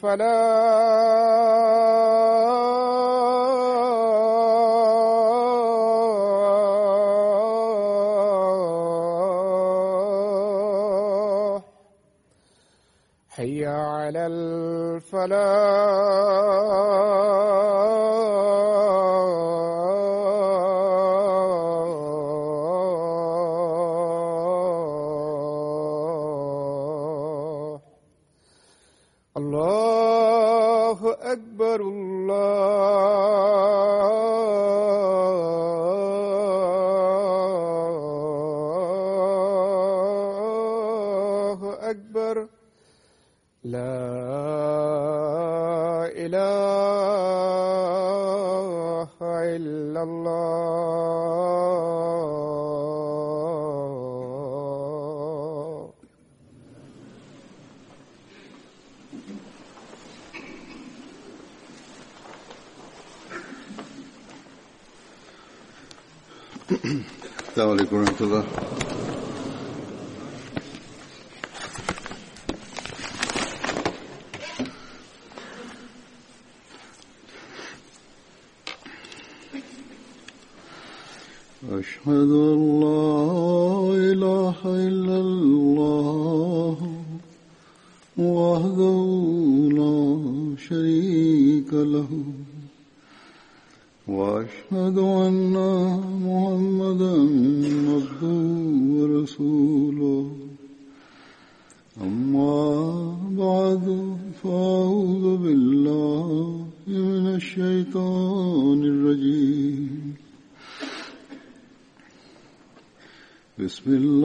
فلا حي على الفلاح 单位的工人知道，我许多。في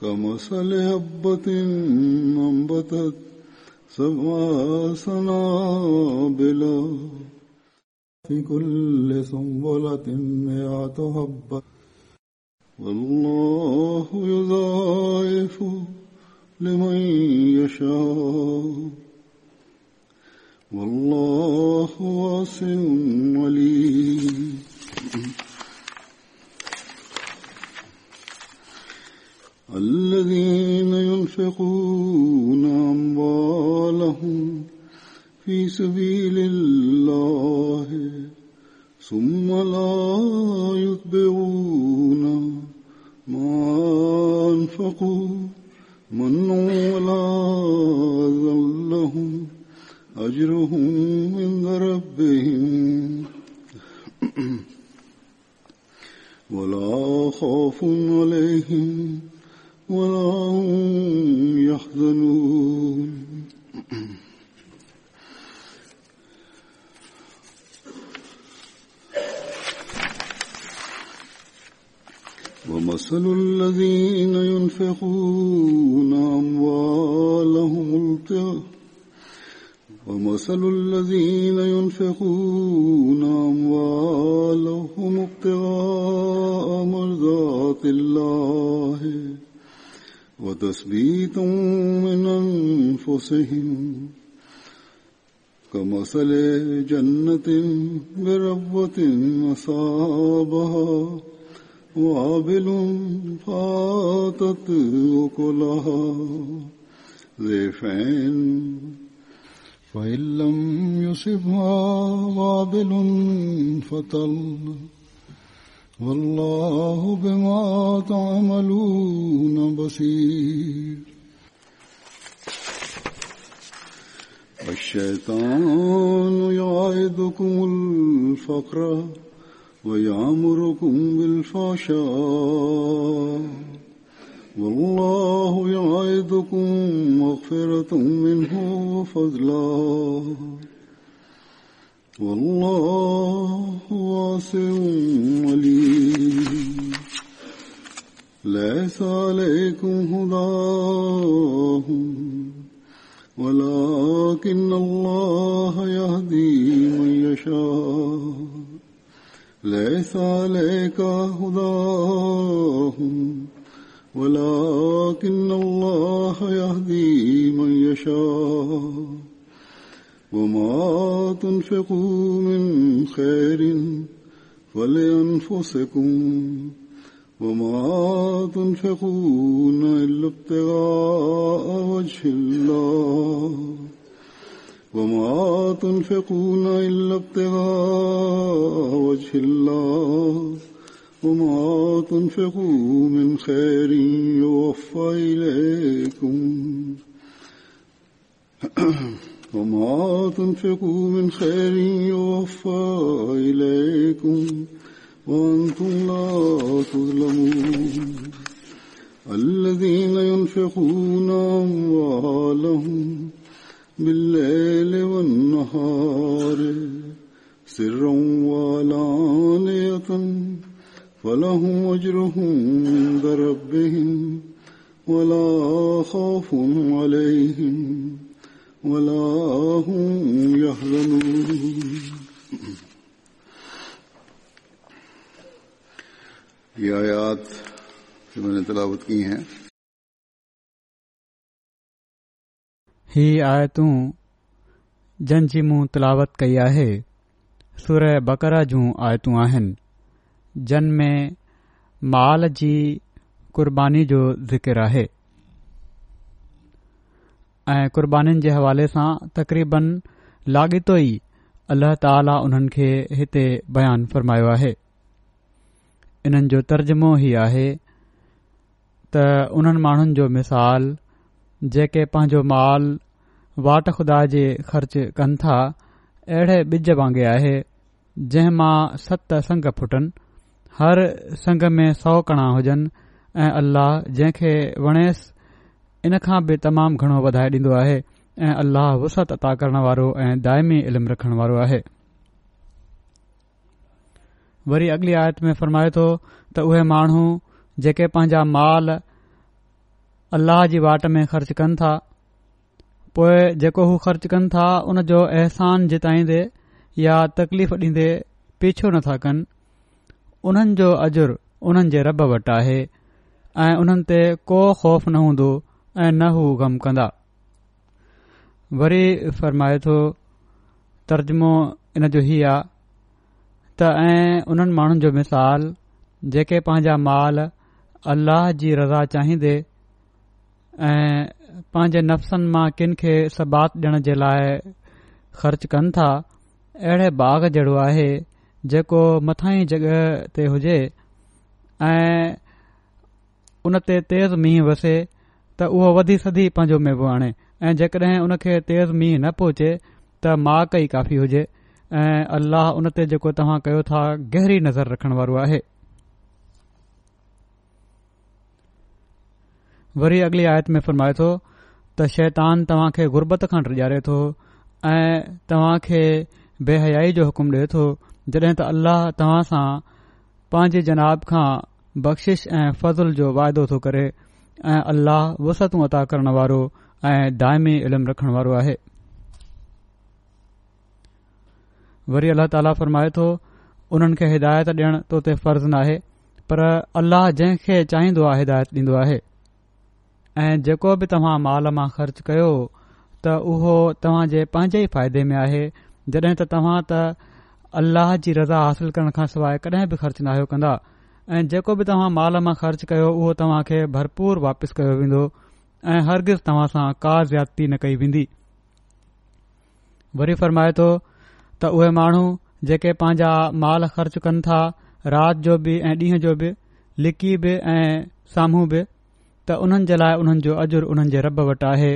كمثل هبة أنبتت سبع سنابل في كل سنبلة مئة حبة والله يضاعف لمن يشاء والله واسع عليم الذين ينفقون أموالهم في سبيل الله ثم لا يتبعون ما أنفقوا من ولا أذى لهم أجرهم عند ربهم ولا خوف عليهم ولا هم يحزنون ومثل الذين ينفقون أموالهم ابتغاء ومثل الذين ينفقون أموالهم ابتغاء مرضات الله وتثبيت من أنفسهم كمثل جنة بربوة أصابها وابل فاتت أكلها ذيفين فإن لم يصبها وابل فتل والله بما تعملون بصير الشيطان يعيدكم الفقر ويعمركم بالفحشاء والله يعيدكم مغفرة منه وفضلا والله واسع عليم ليس عليكم هداهم ولكن الله يهدي من يشاء ليس عليك هداهم ولكن الله يهدي من يشاء وما تنفقوا من خير فلأنفسكم وما تنفقون إلا ابتغاء وجه الله وما تنفقون إلا ابتغاء وجه الله وما تنفقوا من خير يوفى إليكم وما تنفقوا من خير يوفى إليكم وأنتم لا تظلمون الذين ينفقون أموالهم بالليل والنهار سرا وعلانية فلهم أجرهم عند ربهم ولا خوف عليهم ولا هم يحزنون ये आयात जो मैंने तलावत की हैं ही आयतूं जन जी मूं तलावत कई आहे सुर बकरा जूं आयतूं आहिनि जन में माल जी क़ुर्बानी जो ज़िक्र आहे ऐं क़ुर्बानीनि जे हवाले सां तक़रीबन लाॻितो ई अल्लाह ताला उन्हनि खे हिते बयानु फ़रमायो आहे इन्हनि जो तर्जुमो ही आहे त उन्हनि माण्हुनि जो मिसाल जेके पंहिंजो माल वाट खुदा जे ख़र्च कनि था अहिड़े बिज वांगुरु आहे जंहिं मां सत संग पुटनि हर संग में सौ कणा हुजनि ऐं अलाह जंहिंखे वणेसि इन खां बि तमामु घणो वधाए ॾींदो आहे ऐं अल्लाह वुसत अता करण वारो ऐं दाइमी इल्मु रखण वारो आहे वरी अॻिली आयत में फरमाए थो त उहे माण्हू जेके पंहिंजा माल अल्लाह जी वाट में ख़र्च कनि था पोइ जेको हू ख़र्च कनि था उन जो अहसान जिताईंदे या तकलीफ़ ॾींदे पीछो नथा कनि उन्हनि जो अजुर उन्हनि जे रब वटि आहे ऐं उन्हनि ते को ख़ौफ़ न हूंदो ऐं न हू ग़म कंदा वरी फ़रमाए थो तर्जुमो इन जो हीउ आहे त ऐं उन्हनि माण्हुनि जो मिसाल जेके पंहिंजा माल अल्लाह जी रज़ा चाहींदे ऐं पंहिंजे नफ़्सनि मां किनि खे सबातु ॾियण जे लाइ ख़र्च कनि था अहिड़े बाग जहिड़ो आहे जेको मथां ई जॻहि ते हुजे ऐं उन ते तेज़ मींहं वसे त उहो वधी सदी पंहिंजो मेबो आणे ऐं जेकॾहिं हुन खे तेज़ मींहुं न पहुचे त माउ की काफ़ी हुजे ऐं अल्लाह उन ते जेको तव्हां कयो था गहरी नज़र रखण वारो आहे वरी अॻली आयत में फ़र्माए थो त शैतान तव्हां खे गुरबत खां टुॼारे थो ऐं तव्हां खे बेहयाई जो हुकुम ॾिए थो जॾहिं त अल्लाह तव्हां सां पंहिंजे जनाब खां बख़्शिश ऐं फज़ल जो वाइदो थो करे ऐं अलाह वसतूं अदाारो ऐं दाइमी इल्मु रखण वारो आहे वरी अल्लाह ताला फ़रमाए थो उन्हनि खे हिदायत ॾियण तो ते फर्ज़ न आहे पर अल्लाह जंहिंखे चाहींदो आहे हिदायत ॾींदो आहे ऐं जेको बि तव्हां माल मां ख़र्च कयो त उहो तव्हां जे पंहिंजे ई फ़ाइदे में आहे जॾहिं त तव्हां त अल्लाह जी रज़ा हासिल करण खां सवाइ कॾहिं बि ख़र्च न आयो कंदा ऐ जेको बि तव्हां माल मां ख़र्च कयो उहो तव्हां खे भरपूर वापिसि कयो वेंदो ऐं हरगिज़ तव्हां सां काज़ याप्ती न कई वेंदी वरी फरमाए तो त उहे माण्हू जेके पंहिंजा माल ख़र्च कन था राति जो बि ऐं ॾींहं जो बि लिकी बि ऐं साम्हूं बि त उन्हनि जे लाइ जो अजुर उन्हनि जे रब वटि आहे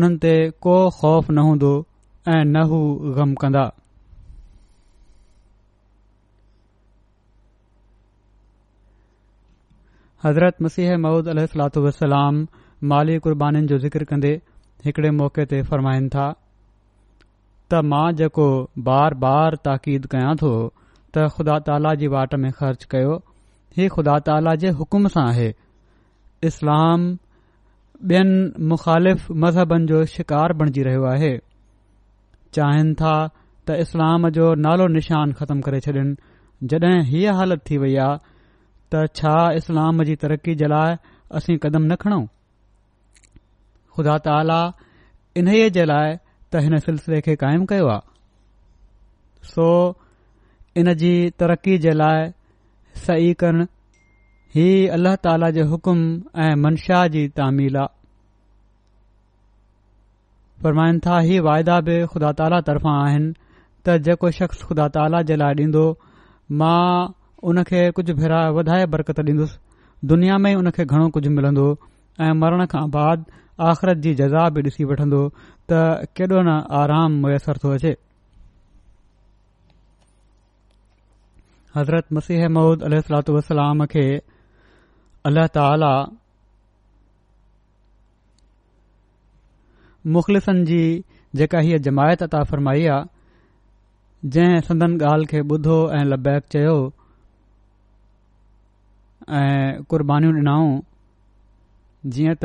उन्हनि ते को ख़ौफ़ न हूंदो ऐ न हू ग़म कंदा हज़रत मसीह महूद वसलाम माली क़ुर्बानीुनि जो ज़िक्र कन्दे हिकड़े मौक़े ते फरमाइनि था त मां जेको बार बार ताक़ीद कया थो त ख़ुदा ताला जी वाट में खर्च कयो ही खुदा ताला जे हुकुम सां आहे इस्लाम ॿियनि मुख़ालिफ़ मज़हबनि जो शिकार बणिजी रहियो आहे चाहिनि था त इस्लाम जो नालो निशान ख़तमु करे छॾनि जड॒हिं हीअ हालत थी वई आहे त छा इस्लाम जी तरक़ी जे लाइ असीं कदम न खणो ख़ुदा ताला इन्हीअ जे लाइ त हिन सिलसिले खे कायम कयो आहे सो इन जी तरक़ी जे लाइ सही कन ही अल्लाह ताला जे हुकुम ऐं मनशा जी तामील आहे फरमाइनि था ही वायदा बि ख़ुदा ताला तरफ़ा आहिनि त जेको शख़्स ख़ुदा ताला जे लाइ ॾींदो मां उन खे कुझु भेरा वधाए बरकत ॾींदुसि दुनिया में उन खे घणो कुझु मिलंदो ऐं मरण खां बाद आख़िरत जी जज़ा बि ॾिसी वठंदो त केॾो न आराम मुयसरु थो अचे हज़रत मसीह ममूद अल खे अल्ला ताला मुख़लिफ़नि जी जेका हीअ जमायत अता फरमाई आहे जंहिं संदन ॻाल्हि खे ॿुधो ऐं लबैक चयो ऐं क़बानीूं ॾिनाऊं जीअं त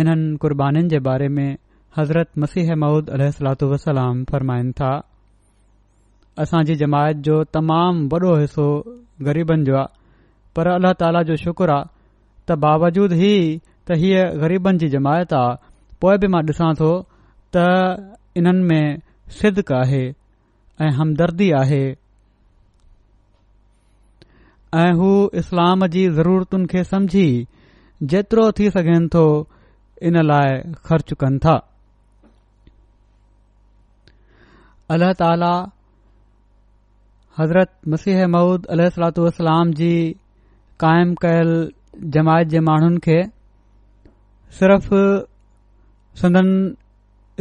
इन्हनि क़ुर्बानीुनि जे बारे में हज़रत मसीह महूद अल वसलाम फरमाइनि था असांजी जमायत जो तमामु वॾो हिसो ग़रीबनि जो आहे पर अलाह तालि जो शुक्र आहे त बावजूद ई त हीअ ग़रीबनि जी जमायत आहे पोइ बि मां ॾिसां थो त इन्हनि में सिद्क़ आहे ऐं हमदर्दी आहे ऐ हू इस्लाम जी ज़रूरतुनि खे समझी जेतिरो थी सघे तो इन लाइ ख़र्च कनि था अल्ल्ह ताला हज़रत मसीह ममूद इस्लाम जी क़ाइमु कयलु जमायत जे माण्हुनि खे सिर्फ़ सदन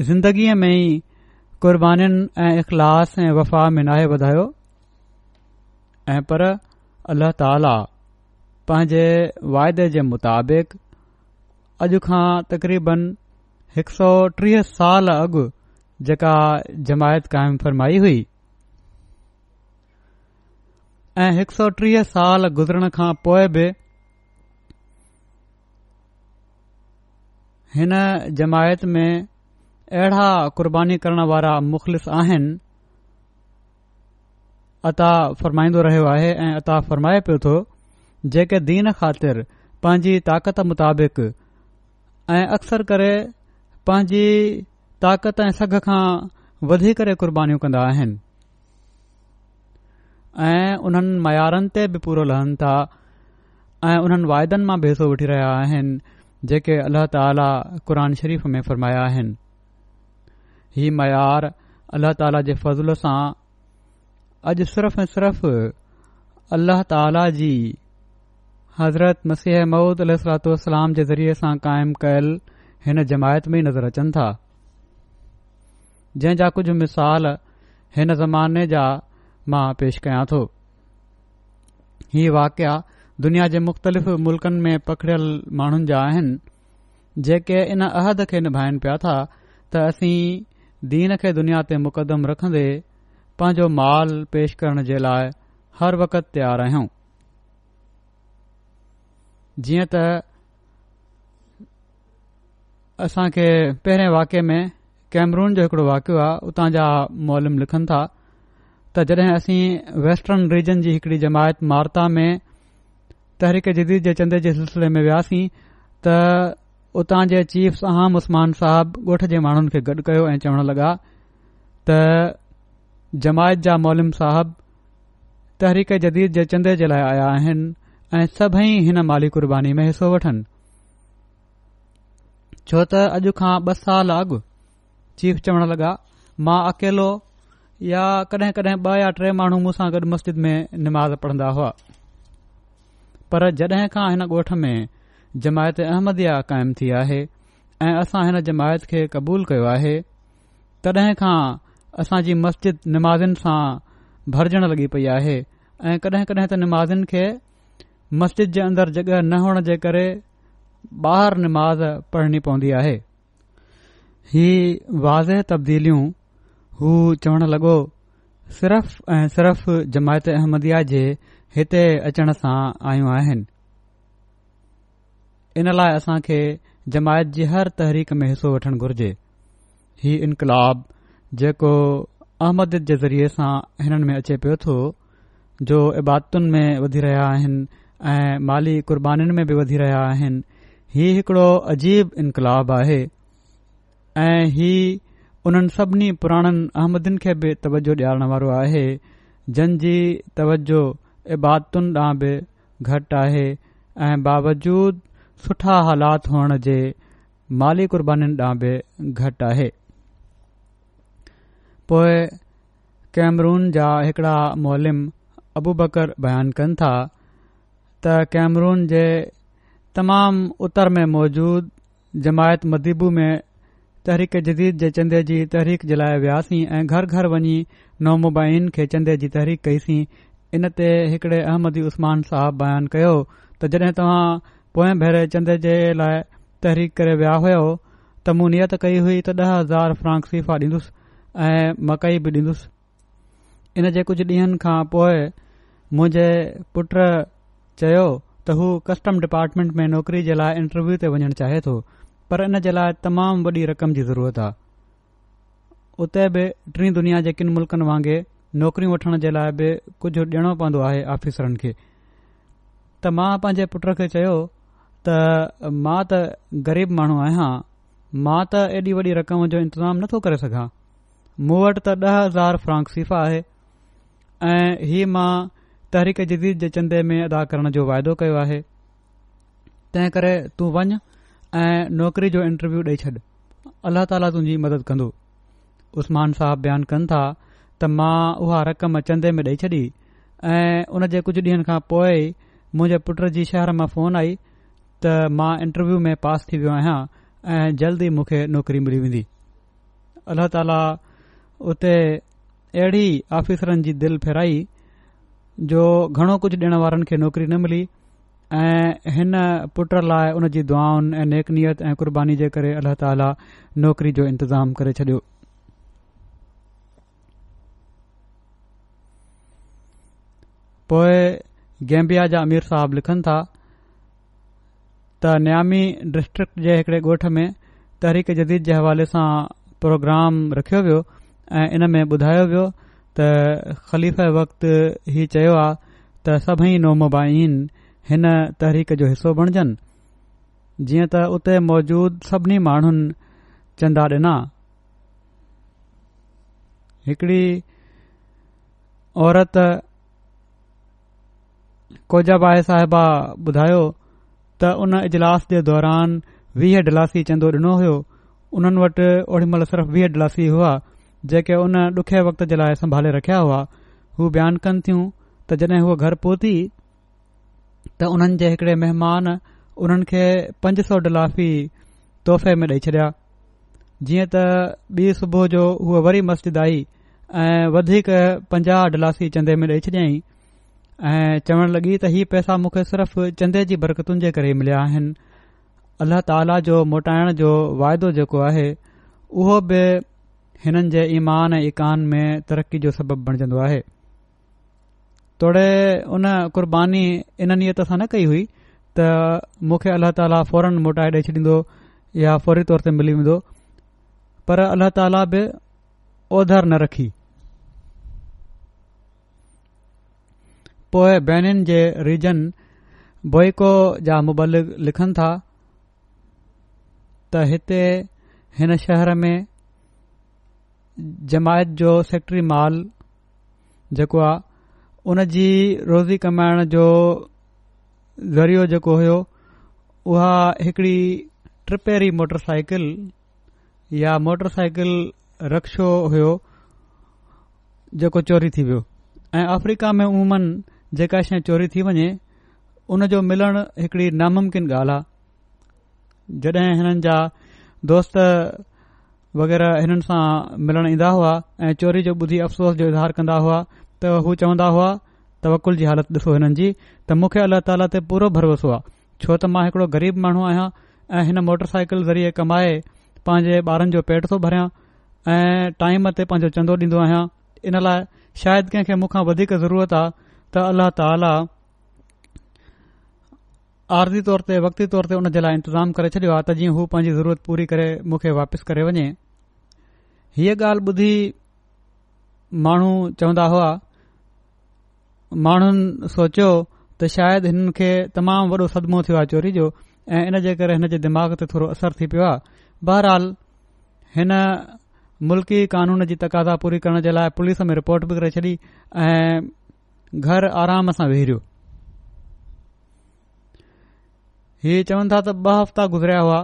जिंदगीअ में ई क़ुरबानि ऐं इख़लास ऐं वफ़ा में नाहे वधायो ऐं पर अल्लाह ताला पंहिंजे वायदे जे मुताबिक़ अॼु खां तक़रीबन हिक सौ टीह साल अॻु जेका जमायत क़ाइमु फरमाई हुई ऐं हिकु सौ टीह साल गुज़रण खां पोइ बि हिन जमायत में अहिड़ा कुर्बानी करण वारा मुख़लिस आहिनि अता फ़रमाईंदो रहियो आहे ऐं अता फ़रमाए पियो तो जेके दीन ख़ातिर पंहिंजी ताक़त मुताबिक़ ऐं अक्सर करे पंहिंजी ताक़त ऐं सघ खां वधी करे कुर्बानीूं कन्दा आहिनि ऐं उन्हनि मयारनि ते बि पूरो लहनि था ऐं उन्हनि वायदनि मां बि हिसो वठी रहिया आहिनि जेके अल्लाह ताला क़ुर शरीफ़ में फ़रमाया आहिनि हीउ मयार अल्ला ताला जे फज़ल सां अॼु सिर्फ़ ऐं सिर्फ़ अल्लाह ताला जी हज़रत मसीह मऊद अल सलातलाम जे ज़रिए सां कायमु कयल हिन जमायत में नज़र अचनि था जंहिं जा कुझु मिसाल हिन ज़माने जा मां पेश कयां तो हीउ वाकिया दुनिया जे मुख़्तलिफ़ मुल्क़नि में पखड़ियल माण्हुनि जा आहिनि जेके इन अहद खे निभाइनि पिया था त असीं दीन खे दुनिया ते मुक़दम रखंदे पंहिंजो माल पेश करण जे लाइ हर वक़्त तयारु आहियूं जीअं त असां खे पहिरें वाक्य में कैमरून जो हिकड़ो वाकियो आहे उतां जा मोलम लिखनि था त जॾहिं असीं वेस्टर्न रीजन जी हिकड़ी जमायत मार्ता में तहरीक जदीद जे चंदे जे सिलसिले में वियासीं त उतां जे चीफ साहम उस्मान साहब ॻोठ जे माण्हुनि खे गॾु कयो ऐं चवण लॻा त जमायत जा मोलिम साहब तहरीक जदीद जे चंदे जे लाइ आया आहिनि ऐं सभई हिन माली क़ुर्बानी में हिसो वठनि छो त अॼु खां ॿ साल अॻु चीफ चवण लॻा मां अकेलो या कडहिं कड॒हिं ॿ या टे माण्हू मूं गॾु मस्जिद में निमा पढ़न्दा हुआ पर जॾहिं खां हिन ॻोठ में जमायत अहमदया कायमु थी आहे ऐं असां हिन जमायत खे क़बूल कयो आहे तॾहिं खां असांजी मस्जिद निमाज़िन सां भरजण लॻी पई आहे ऐं कडहिं कडहिं त निमाज़न खे मस्जिद जे अंदरि जग॒ न हुअण जे करे बाहिर निमाज़ पढ़णी पवंदी आहे ही वाज़े तब्दीलियूं हू चवण लॻो सिर्फ़ ऐं सिर्फ़ जमायत अहमदिया जे हिते अचण सां आयूं आहिनि इन लाइ असां खे जमायत जी हर तहरीक में हिसो वठणु घुर्जे ही इनकलाब जेको अहमद जे ज़रिए सां हिननि में अचे पियो थो जो इबादतुनि में वधी रहिया आहिनि ऐं माली क़ुर्बानीुनि में बि वधी रहिया आहिनि हीउ हिकड़ो अजीब इनकलाब आहे ऐं हीउ उन्हनि सभिनी पुराणनि अहमदनि खे बि तवजो ॾियारण वारो आहे जिन जी तवजो इबादतुनि ॾांहुं बि घटि आहे ऐं बावजूद सुठा हालात हुअण जे माली क़ुर्बानीुनि ॾांहुं बि घटि आहे पोए कैमरून जा हिकड़ा मोलिम अबू बकर बयानु कन था त कैमरून जे तमामु उतर में मौजूद जमायत मदीबू में तहरीक जदीद जे चंदे जी तहरीक जे लाइ वियासीं ऐं घर घर वञी नौमुबाइन खे चंदे जी तहरीक कईसीं इन ते हिकड़े अहमदी उस्मान साहब बयानु कयो त जड॒ तव्हां पोएं भेरे चंदे जे लाइ तहरीक करे विया होयो त मूं नियत कई हुई त ॾह हज़ार फ्रांक सीफ़ा डींदुसि ऐं मकई बि डीन्दुसि इन जे कुझु डीहनि खां पोइ मुंहिंजे पुट चयो त हू कस्टम डिपार्टमेंट में नौकरी जे लाइ इंटरव्यू ते वञण चाहे थो पर इन जे लाइ तमामु वॾी रक़म जी ज़रूरत आहे उते बि टिन दुनिया जे किन मुल्कनि वांगुरु नौकरियूं वठण जे लाइ बि कुझु ॾियणो पवंदो आहे आफिसरनि खे त मां पंहिंजे पुट खे चयो त मां त ग़रीब माण्हू आहियां मां त एॾी वॾी रक़म जो इंतज़ाम नथो करे सघां मूं वटि त ॾह हज़ार फ्रांकीफ़ा आहे ऐं हीअ मां तहरीक जदीद जे चंदे में अदा करण जो वाइदो कयो आहे तंहिं करे तूं वञ ऐं नौकिरी जो इंटरव्यू ॾेई छॾ अलाहाला तुंहिंजी मदद कंदो उस्मान साहब बयानु कनि था त मां उहा रक़म चंदे में ॾेई छॾी ऐं उन जे कुझु ॾींहनि खां पोइ मुंहिंजे पुट जी शहर मां फोन आई त मां इंटरव्यू में पास थी वियो आहियां ऐं जल्दी मूंखे नौकिरी मिली वेंदी अल्लाह ताला उते अहिड़ी आफ़ीसरनि जी दिलि फेराई जो घणो कुझु ॾियण वारनि खे नौकरी न मिली ऐं हिन पुट लाइ उन जी दुआउनि ऐं नेकनियत ऐं कुर्बानी जे करे अला ताला नौकिरी जो इंतज़ाम करे छॾियो पोए गैम्बिया जा अमीर साहब लिखनि था त न्यामी डिस्ट्रिक्ट जे हिकड़े ॻोठ में तहरीक जदीद जे हवाले सां प्रोग्राम रखियो वियो ऐं इन में ॿुधायो वियो त ख़लीफ़ वक़्त ही चयो आ त सभई नोमबाहिन हिन तहरीक जो हिसो बणजनि जीअं त उते मौजूद सभिनी माण्हुनि चंदा डि॒ना हिकड़ी औरत कोजाबाए साहिबा ॿुधायो त उन इजलास जे दौरान वीह डलासी चंदो ॾिनो हो उन्हनि वटि ओॾी महिल सिर्फ़ वीह डलासी हुआ जेके उन ॾुखे वक़्त जे लाइ संभाले रखिया हुआ हू बयानु कनि थियूं त जॾहिं उहो घर पहुती त उन्हनि जे हिकड़े महिमान उन्हनि खे पंज सौ डिलासी तोहफ़े में ॾेई छॾिया जीअं त ॿी सुबुह जो उहा वरी मस्जिद आई ऐं वधीक पंजाहु डिलासी चंदे में ॾेई छॾियईं ऐं चवण लॻी त इहे पैसा मूंखे सिर्फ़ चंदे जी बरकतुनि जे करे मिलिया आहिनि अलाह ताला जो मोटाइण जो वाइदो जेको आहे उहो बि हिननि जे ईमान ऐं ईकान में तरक़ी जो सबबु बणजंदो आहे तोड़े उन कुर्बानी इन नियत सां न कई हुई त मूंखे अल्ला ताला फौरन मोटाए ॾेई छॾींदो या फौरी तौर ते मिली वेंदो पर अल्ला ताला बि ओधर न रखी पोए बैनिन जे रीजन बोइको जा मुबलिक लिखनि था त हिते हिन शहर में जमायत जो सेक्ट्री माल जेको आहे उन जी रोज़ी कमाइण जो ज़रियो जेको हुयो उहा हिकड़ी ट्रिपेरी मोटरसाइकिल या मोटरसाइकिल रक्षो हुयो जेको चोरी थी वियो ऐं अफ्रीका में उमन जेका शइ चोरी थी वञे उन जो मिलण हिकड़ी नामुमकिन ॻाल्हि आहे जॾहिं हिननि जा दोस्त वग़ैरह हिननि सां मिलण ईंदा हुआ ऐं चोरी जो बुधी अफ़सोस जो इज़हार कंदा हुआ त हू चवंदा हुआ त वकुल जी हालत ॾिसो हिननि जी त मूंखे अल्ला ताला ते पूरो भरोसो आहे छो त मां हिकड़ो ग़रीब माण्हू आहियां ऐं हिन मोटर ज़रिए कमाए पंहिंजे ॿारनि जो पेट थो भरियां ऐं टाइम ते पंहिंजो चंदो ॾींदो आहियां इन लाइ शायदि कंहिंखे मूंखां वधीक ज़रूरत आहे त अल्लाह ताला आर्ज़ी तौर ते वक़्ती तौर ते उन जे लाइ इंतज़ाम करे छॾियो आहे त जीअं हू पंहिंजी ज़रूरत पूरी करे मूंखे वापसि करे वञे हीअ ॻाल्हि ॿुधी माण्हू चवंदा हुआ माण्हुनि सोचियो त शायदि हिननि खे तमामु वॾो सदमो थियो आहे चोरी जो ऐं इन जे करे हिन जे दिमाग़ ते थोरो असरु थी पियो आहे बहरहाल हिन मुल्की कानून जी तक़ादा पूरी करण जे लाइ पुलिस में रिपोर्ट बि करे छॾी ऐं घर आराम सां वेरियो हीउ चवनि था त ॿ हफ़्ता गुज़रिया हुआ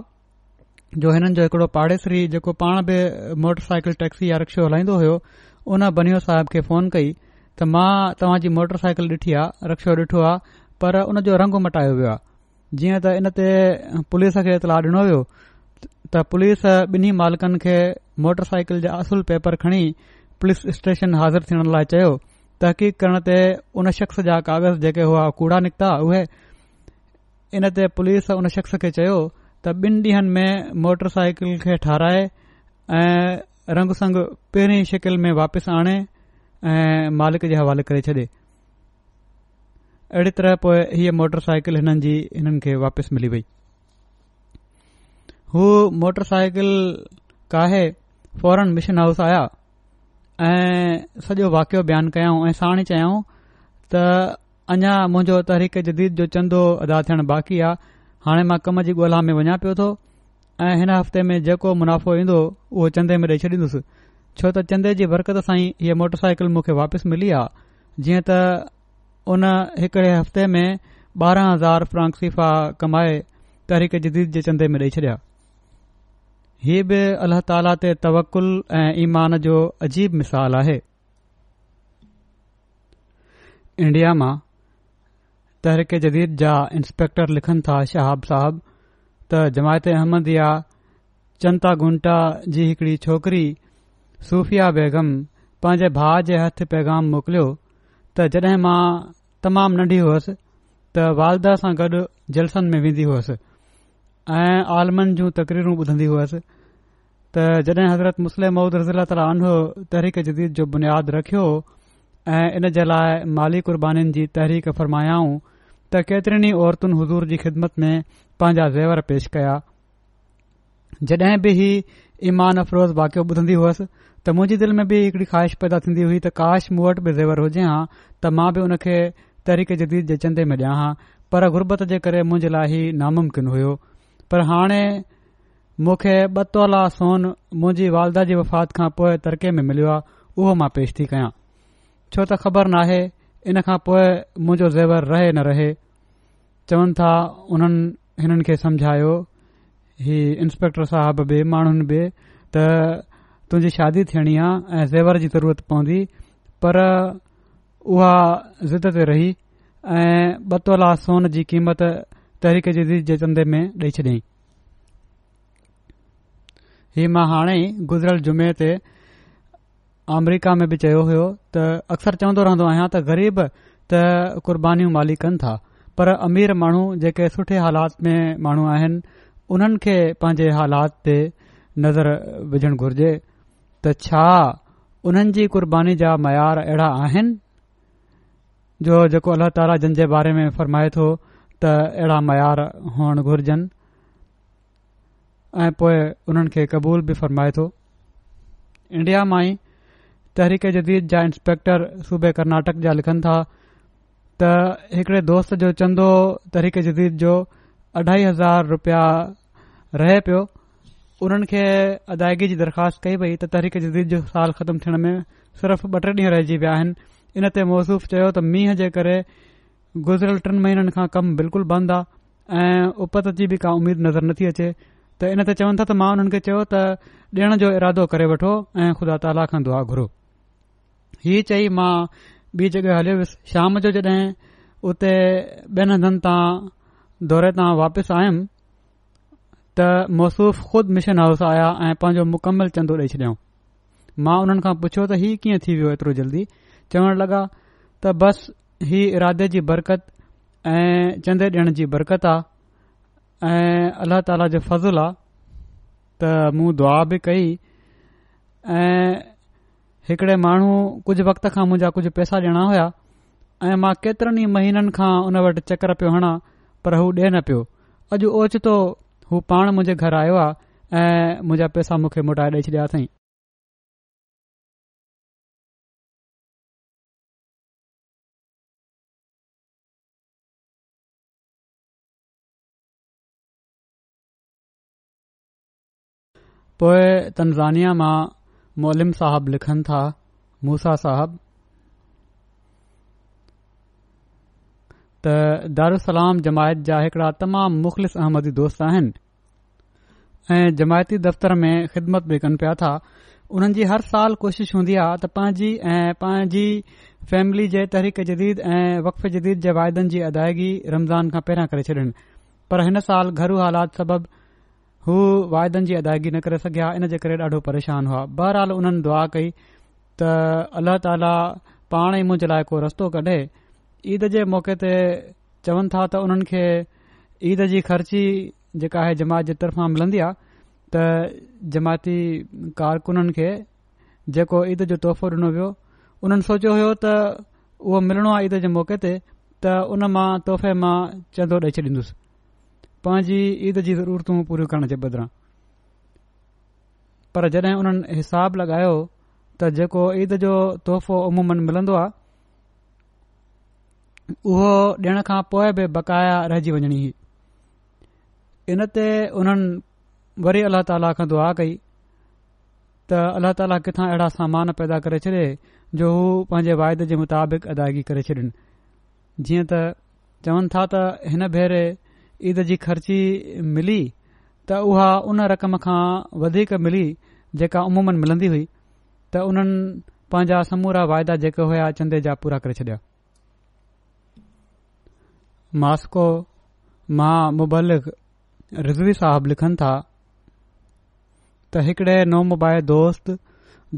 जो हिननि जो हिकड़ो पाड़ेसरी जेको पाण बि मोटरसाइकिल टैक्सी या रिक्शो हलाईंदो हो उन बनियो साहिब खे फोन कई त मां तव्हां मोटरसाइकिल मोटर साइकिल ॾिठी आहे रिक्शो ॾिठो आहे पर उन जो रंग मटायो वियो आहे जीअं त इन ते पुलिस खे इतलाह ॾिनो वियो त पुलिस बि॒नी मालिकनि खे मोटरसाइकिल साइकिल जा असुल पेपर खणी पुलिस स्टेशन हाज़िर थियण लाइ चयो तहक़ीक़ करण ते उन शख़्स जा कागज़ जेके हुआ कूड़ा निकिता उहे इन ते पुलिस उन शख़्स खे चयो त ॿिनि ॾींहनि में मोटर साइकिल खे ठाराए ऐं रंग संग पहिरीं शिकिल में वापसि आणे ऐं मालिक जे हवाले करे छॾे अहिड़ी तरह पोए हीअ मोटर साइकिल हिननि जी हिननि खे वापसि मिली वई हू मोटर साइकिल काहे फौरन मिशन हाउस आया ऐं सॼो वाकियो बयानु कयाऊं ऐं साण चयाऊं त अञा मुंजो तहरीक जदीद जो चंदो अदा थियणु बाक़ी आहे हाणे मां कम जी ॻोल्हा में वञा पियो थो ऐं हिन हफ़्ते में जेको मुनाफ़ो ईंदो उहो चंदे में ॾेई छॾींदुसि छो त चंदे जी बरक़त सां ई हीअ मोटरसाइकिल साइकिल मूंखे वापसि मिली आहे जीअं त उन हिकड़े हफ़्ते में ॿारहं हज़ार फ्रांक सीफ़ा कमाए तहरीक जदीद जे चंदे में ॾेई छॾिया हीउ बि अलाह ताला ते तवकुल ऐं ईमान जो अजीब मिसाल आहे इंडिया मां तहरीक जदीद जा इंस्पेक्टर लिखनि था शहाब साहब त जमायत या, चंता गुंटा जी हिकड़ी छोकिरी सूफिया बेगम पंहिंजे भा जे हथ पैगाम मोकिलियो त जड॒हिं मां तमामु नंढी हुअसि त वालदा सां गॾु जलसनि में वेंदी हुयसि ऐं आलमनि जूं तकरीरूं ॿुधंदी हुयसि त जॾहिं हज़रत मुस्लिम मौद रज़ीला ताला तहरीक जदीद जो बुनियादु रखियो ऐं इन जे लाइ माली कुर्बानीनि जी तहरीक फरमायाऊं त केतरनि ई औरतुनि हज़ूर जी ख़िदमत में पंहिंजा ज़ेवर पेश कया जडहिं बि ही ईमान अफ़रोज़ वाकियो ॿुधंदी हुअसि त मुंहिंजी दिल में बि हिकड़ी ख़्वाहिश पैदा थींदी हुई त काश मूं वटि बि ज़ेवर हुजे हां त मां बि उन खे तरीक़े जदीद जे चंदे में ॾिया हां पर गुरबत जे करे मुंहिंजे लाइ ही नामुमकिन हुयो पर हाणे मूंखे बतोला सोन मुंहिंजी वालदा जी वफ़ात खां पोइ तरके में मिलियो आहे उहो मां पेश थी कयां छो त ख़बर नाहे इन खां पोइ मुंजो ज़ेवर रहे न रहे चवनि था उन्हनि हिननि खे समुझायो हीउ इंस्पेक्टर साहब बि माण्हुनि बि त तुंहिंजी शादी थियणी आहे ऐं ज़ेवर जी ज़रूरत पवंदी पर उहा ज़िद ते रही ऐं ॿ तोला सोन जी क़ीमत तहरीक जे चंदे में ॾेई छॾियईं हीउ मां हाणे ई गुज़रियल जुमे ते अमरीका में बि चयो हुयो त अक्सर चवंदो रहंदो आहियां त ग़रीब त क़ुरबानीूं मालिक कनि था पर अमीर माण्हू जेके सुठे हालात में माण्हू आहिनि उन्हनि खे पंहिंजे हालात ते नज़र विझणु घुर्जे त छा उन्हनि जी क़ुर्बानी जा मयार अहिड़ा आहिनि जो जेको अल्ला ताला जिन बारे में फ़रमाए थो त अहिड़ा मयार हुअण घुर्जनि ऐं पोए उन्हनि खे क़बूल बि फ़रमाए थो इंडिया मां ई तहरीक जदीद जा इंस्पेक्टर सूबे कर्नाटक जा लिखनि था त हिकड़े दोस्त जो चंदो तरीके जदीद जो अढाई हज़ार रुपया रहे पियो उन्हनि खे अदाइगी जी दरख़्वास्त कई पई त तरीक़े जदीद जो साल ख़तमु थियण में सिर्फ़ ॿ टे ॾींहं रहिजी विया आहिनि इन ते मौसूफ़ चयो त मींहं जे करे गुज़रियल टिनि महीननि खां कमु बिल्कुलु बंदि आहे ऐं उपत जी बि का उमीद नज़र नथी अचे त इन ते चवनि था त मां उन्हनि खे चयो त ॾियण जो इरादो करे वठो ऐं खुदा ताला कंदो आहे घुरो इहा चई मां ॿी जॻहि हलियो हुयुसि शाम जो जॾहिं उते ॿियनि हंधनि तां दौरे तां वापसि आयुमि त मौसूफ़ ख़ुद मिशन हाउस आया ऐं पंहिंजो मुकमल चंदो ॾेई छॾियऊं मां उन्हनि खां पुछियो त ही कीअं थी वियो एतिरो जल्दी चवण लगा॒ बस ही इरादे जी बरकत ऐं चंदे ॾियण जी बरक़त आहे ऐं अलाह ताला जो फज़लु आहे त मूं दुआ बि कई ऐं हिकिड़े माण्हू कुझु वक़्त खां मुंहिंजा कुझु पेसा ॾियणा हुया ऐं मां केतिरनि महीननि खां उन वटि चकर पियो हणा पर हू ॾिए न पियो अॼु ओचितो हू पाण मुंहिंजे घर आयो आहे ऐं मुंहिंजा पैसा मूंखे मोटाए ॾेई छॾिया साईं पोएं तनरानी मां मोलिम साहब लिखनि था मूसा साहब, त दारु सलाम जमायत जा हिकड़ा तमामु मुख़लिस अहमदी दोस्त आहिनि ऐं जमायती दफ़्तर में ख़िदमत बि कन पिया था उन्हनि हर साल कोशिशि हूंदी आहे त पांजी ऐं पांजी फैमिली जे तरीक़े जदीद ऐं वक़फ़ जदीद जे वायदनि जी अदागी रमज़ान खां पहिरां करे छॾनि पर हिन साल घरु हालात हू वाइदनि जी अदायगी न करे सघिया इन जे करे ॾाढो परेशान हुआ बहरहाल उन्हनि दुआ कई त अल्ला ताला पाण ई मुंहिंजे लाइ को रस्तो कढे ईद जे मौक़े ते चवनि था त उन्हनि खे ईद जी ख़र्ची जेका आहे जमात जे तरफ़ां मिलंदी आहे त जमायती कारकुननि खे जेको ईद जो तोहफ़ो ॾिनो वियो उन्हनि सोचियो हुयो त उहो मिलणो आहे ईद जे मौक़े ते त उन मां तोहफ़े मां चंदो ॾेई छॾींदुसि पांजी ईद जी ज़रूरत पूरियूं करण जे बदिरां पर जड॒हिं उन्हनि हिसाब लॻायो त जेको ईद जो तोहफ़ो अमूमनि मिलन्दो आहे उहो ॾिण खां पोइ बि बक़ाया रहिजी वञणी ही इन ते उन्हनि वरी अल्ला ताला खां दुआ कई त अल्ला ताला किथां अहिड़ा सामान पैदा करे छ्ॾे जो हू पंहिंजे वाइदे जे मुताबिक़ अदायगी करे छॾनि जीअं त चवनि था त हिन भेरे ईद जी ख़र्ची मिली त उहा उन रक़म खां वधीक मिली जेका उमूमन मिलंदी हुई त उन्हनि पंहिंजा समूरा वाइदा जेका हुया चंदे जा पूरा करे छॾिया मॉस्को मां मुबालिक रिज़वी साहिबु लिखनि था त हिकड़े नामुबाइल दोस्त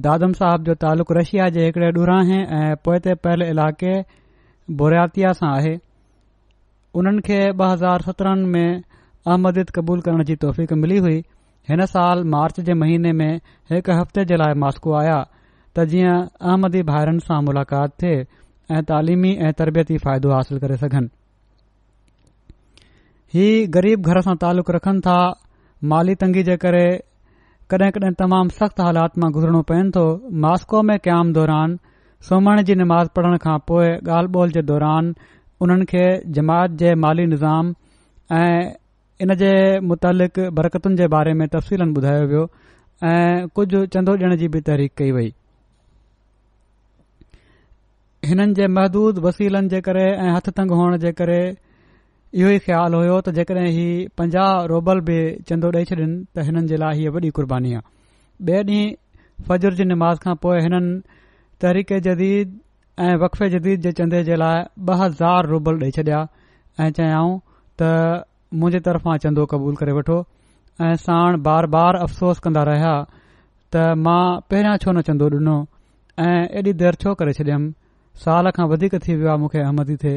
दादम साहिब जो तालुक़ु रशिया जे हिकड़े ॾूरा ऐं पोए ते पयल इलाइक़े बोरियातिया सां आहे उन्हनि खे ॿ हज़ार सत्रहनि में अहमदी क़बूल करण जी तौफ़ीक़ मिली हुई हिन साल मार्च जे महीने में हिकु हफ़्ते जे लाइ मास्को आया त जीअं अहमदी भारनि सां मुलाक़ात थिए ऐं तालिमी ऐं तरबियती फ़ाइदो हासिल करे सघनि हीउ ग़रीब घर सां तालुक़ रखनि था माली तंगी जे करे कड॒ कड॒हिं तमामु सख़्त हालात मां घुज़णो पए थो मास्को में क़याम दौरान सोमण जी निमाज़ पढ़ण खां पोइ ॻाल्हि जे दौरान उन्हनि खे जमात जे माली निज़ाम ऐं इन जे मुतालिक बरकतुनि जे बारे में तफ़्सीलनि ॿुधायो वियो ऐं कुझु चंदो ॾिण जी बि तहरीक कई वई हिननि जे महदूद वसीलनि जे करे ऐं हथु तंग हुअण जे करे इहो ई ख़्यालु हुयो त जेकॾहिं ही पंजाह रोबल बि चंदो ॾेई छॾनि त हिननि जे लाइ हीअ वॾी कुर्बानीबानी आहे बे ॾींहं फजुर जी निमाज़ खां पोइ हिननि तहरीक़ जदीद ऐं वक़फ़े जदीद जे चंदे जे लाइ ॿ हज़ार रुबल ॾेई छॾिया ऐं चयाऊं त मुंहिंजी तर्फ़ां चंदो क़बूल करे वठो ऐं साण बार बार अफ़सोस कंदा रहिया त मां पहिरियां छो न चंदो ॾिनो ऐॾी देरि छो करे छॾियमि साल खां वधीक थी वियो आहे मूंखे अहमदी थे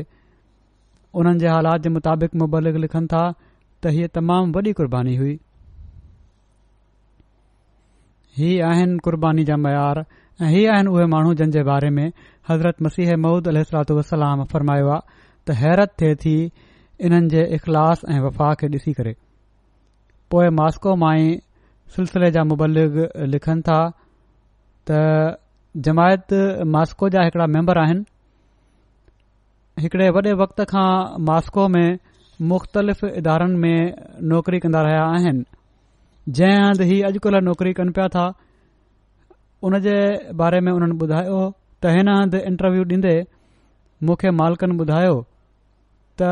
हुननि जे हालात जे मुताबिक़ मुबलिक लिखनि था त हीअ तमामु वॾी क़ुर्बानी हुई ही आहिनि क़ुर्बानी जा मयार ऐं हीअ आहिनि उहे माण्हू जंहिंजे बारे में हज़रत मसीह मऊद अलातलाम फरमायो आहे त हैरत थे थी हिननि जे इख़लास ऐं वफ़ा खे ॾिसी करे पोए मॉस्को मां ई सिलसिले जा मुबलिक लिखनि था त जमायत मॉस्को जा हिकड़ा मेम्बर आहिनि हिकड़े वॾे वक़्त खां मॉस्को में मुख़्तलिफ़ इदारनि में नौकरी कंदा रहिया आहिनि जंहिं हंधु हीउ अॼुकल्ह नौकरी कनि पिया था उन जे बारे में उन्हनि ॿुधायो त हिन हंधु इंटरव्यू डि॒दे मुखे मालिकन ॿुधायो त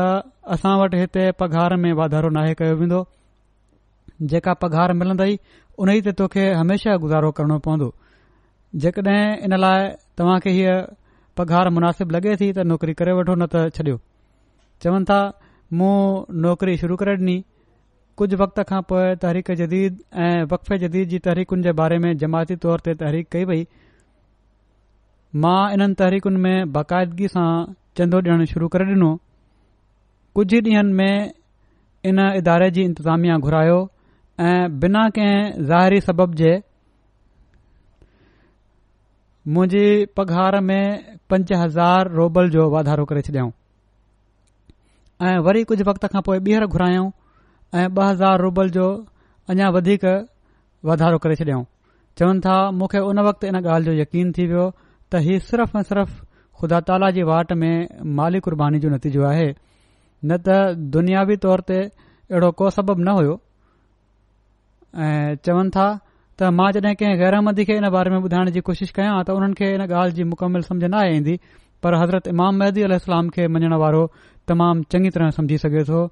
असां वटि हिते पघार में वाधारो नाहे कयो वेंदो जेका पघार मिलन्दई उन ई ते तोखे हमेशा गुज़ारो करणो पवन्दो जेकॾहिं इन लाइ तव्हां खे हीअ पघार मुनासिब लॻे थी त नौकरी करे वठो न त छॾियो चवनि था मूं नौकरी शुरू करे डि॒नी कुझ वक्त खां पोइ तहरीक जदीद ऐं वक़फ़े जदीद जी तहरीकुनि जे बारे में जमायती तौर ते तहरीक कई वई मां इन्हनि तहरीकुनि में बाक़ाइदगी सां चंदो ॾियणु शुरू करे ॾिनो कुझु ॾींहनि में इन इदारे जी इंतिज़ामिया घुरायो ऐं बिना कंहिं ज़ाहिरी सबब जे मुंहिंजी पघार में पंज हज़ार रोबल जो वाधारो करे छॾियऊं ऐं वरी कुझु वक्त खां पोइ ॿीहर घुरायऊं ऐं ॿ हज़ार रोबल जो अञा वधीक वाधारो करे छॾियऊं चवनि था मूंखे उन वक़्तु इन ॻाल्हि जो यकीन थी वियो त हीउ सिर्फ़ ऐं सिर्फ़ ख़ुदा ताला जी वाट में माली कुर्बानी जो नतीजो आहे न त दुनियावी तौर ते अहिड़ो को सबबु न हुयो ऐं चवनि था त मां जॾहिं कंहिं गैरहमदी खे इन बारे में ॿुधाइण जी कोशिशि कयां त उन्हनि खे इन ॻाल्हि जी मुकमिल समुझ न आई ईंदी पर हज़रत इमाम महदी अलाम खे मञण वारो तमामु चङी तरह समझी सघे थो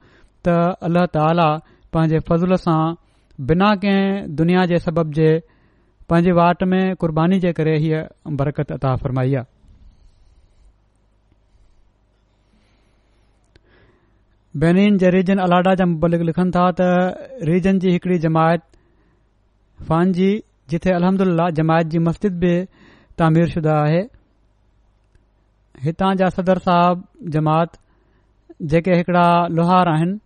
त अल्ला ताला पंहिंजे फज़ूल सां बिना कंहिं दुनिया जे सबब जे पंहिंजे वाट में कुर्बानी जे करे हीअ बरकत अता फरमाई आहे बेनीन जे रीजन अलाडा जा मुलिक लिखनि था त रीजन जी हिकड़ी जमायत फान जी जिथे अलहमल जमायत जी मस्जिद बि तामीरशुदा आहे हितां जा सदर साहब जमात जेके हिकिड़ा लोहार आहिनि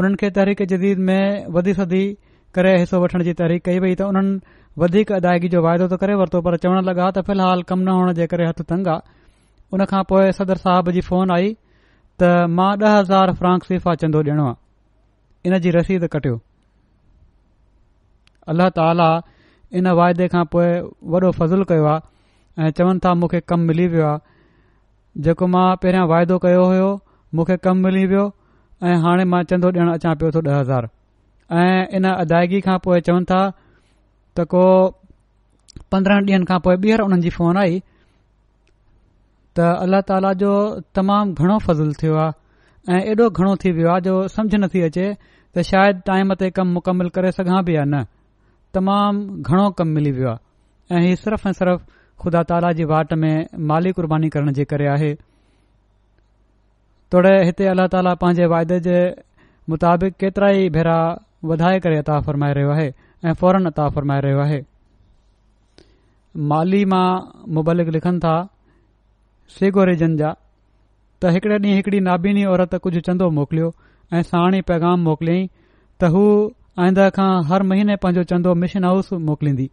उन्हनि खे तहरीक जदीद में वधी सदी करे हिसो वठण जी तहरीक़ कई वई त उन्हनि वधीक अदायगी जो वाइदो त करे वरितो पर चवण लॻा त फ़िलहाल कम न हुअण जे करे हथु तंग आहे उन खां पोइ सदर साहब जी फोन आई त मां ॾह हज़ार फ्रांक सिफ़ा चंदो ॾियणो आहे इन जी रसीद कटियो अल्लाह ताला इन वाइदे खां पोए वॾो फज़लु कयो आहे ऐं चवनि था मूंखे कमु मिली वियो आहे जेको मां पहिरियों वाइदो कयो हो मूंखे कमु मिली वियो ऐं हाणे मां चंदो ॾियण अचां पियो थो ॾह हज़ार ऐं इन अदायगी खां पोइ चवनि था त को पंद्रहनि ॾींहनि खां पोइ ॿीहर उन्हनि जी फोन आई त अल्ला ताला जो तमामु घणो फज़ल थियो आहे ऐं एॾो घणो थी वियो आहे जो समझ नथी अचे त शायदि टाइम ते कमु मुकमल करे सघां बि या न तमामु घणो कमु मिली वियो आहे ऐं हीउ सिर्फ़ ऐं सिर्फ़ खुदा ताला जी वाट में माली कुर्बानी करण जे करे आहे तोड़े हिते अल्ला ताला पंहिंजे वाइदे जे मुताबिक़ केतिरा ई भेरा वधाए करे अता फरमाए रहियो आहे ऐं फौरन अता फरमाए रहियो आहे माली मां मुबलिक लिखनि था सेगो सेगोरेजन जा त हिकड़े ॾींहुं हिकड़ी नाबीनी औरत कुझु चंदो मोकिलियो ऐं साणी पैगाम मोकिलियईं त हू आईंदा खां हर महीने पंहिंजो चंदो मिशन हाउस मोकिलींदी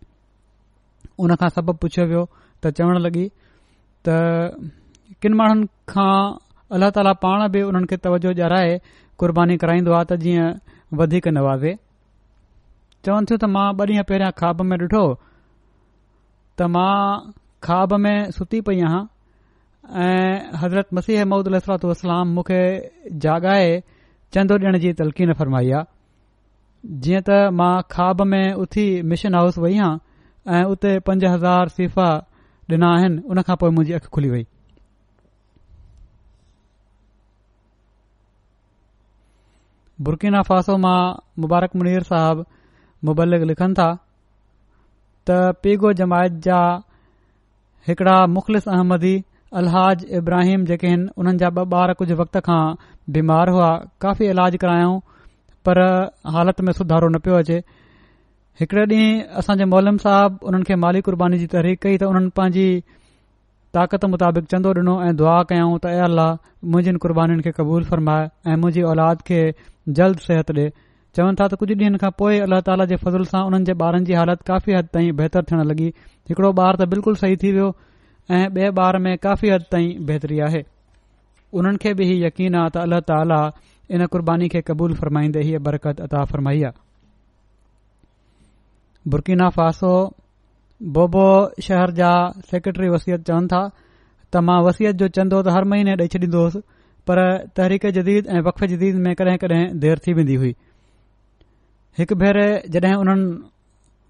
उन खां सब पुछियो वियो त चवण लगी त किन माण्हुनि खां अल्लाह ताला पाण बि उन्हनि खे तवजो ॼाए कुर्बानी कराईंदो आहे त जीअं वधीक न चवनि थियूं त मां ॿ ॾींहं पहिरियां ख़्वाब में ॾिठो त मां ख़्वाब में सुती पई आहियां ऐं हज़रत मसीह अलसरात वसलाम मूंखे जाॻाए चंदो ॾियण जी तलक़ीन फरमाई आहे जीअं त मां ख़्वाब में उथी मिशन हाउस वई आहियां ऐं उते पंज हज़ार सीफ़ा ॾिना आहिनि उन खां पोइ मुंहिंजी अखि खुली वई बुरकीना फासो मां मुबारक मुनीर साहब मुबलिक लिखनि था त पीगो जमायत जा हिकड़ा मुख़लिस अहमदी अलहाज इब्राहिम जेके आहिनि उन्हनि जा ॿ ॿार कुझु वक़्त खां बीमार हुआ काफ़ी इलाज करायाऊं पर हालति में सुधारो न पियो अचे हिकड़े ॾींहुं असां जे मोलम साहिब उन्हनि खे माली क़ुर्बानी जी तहरीक कई त हुननि पंहिंजी ताक़त मुताबिक चंदो डि॒नो ऐं दुआ कयाऊं त अल्लाह मुंहिंजुरबानीुनि खे क़बूल फरमाए ऐं मुंहिंजी औलाद खे जल्द सिहत ॾे चवनि था त कुझु ॾींहनि खां पोइ अल्ला ताला जे फज़ल सां उन्हनि जे ॿारनि जी हालत काफ़ी हद ताईं बहितर थियण लॻी हिकड़ो ॿार त बिल्कुलु सही थी वियो ऐं बे ॿार में काफ़ी हद ताईं बहितरी आहे हुननि खे बि इकीन आ त अल्लाह ताली इन क़ुर्बानी खे क़बूल फ़रमाईंदे हीअ बरकत अता फरमाई आहे बुरकीना फासो बोबो शहर जा सेक्रेटरी वसियत चवन था त मां वसियत जो चंदो त हर महीने ॾेई छॾींदो हुअसि पर तहरीक़ जदीद ऐं वक़फ़ जदीद में कडहिं कॾहिं देर थी वेंदी हुई हिकु भेरे जड॒ हुननि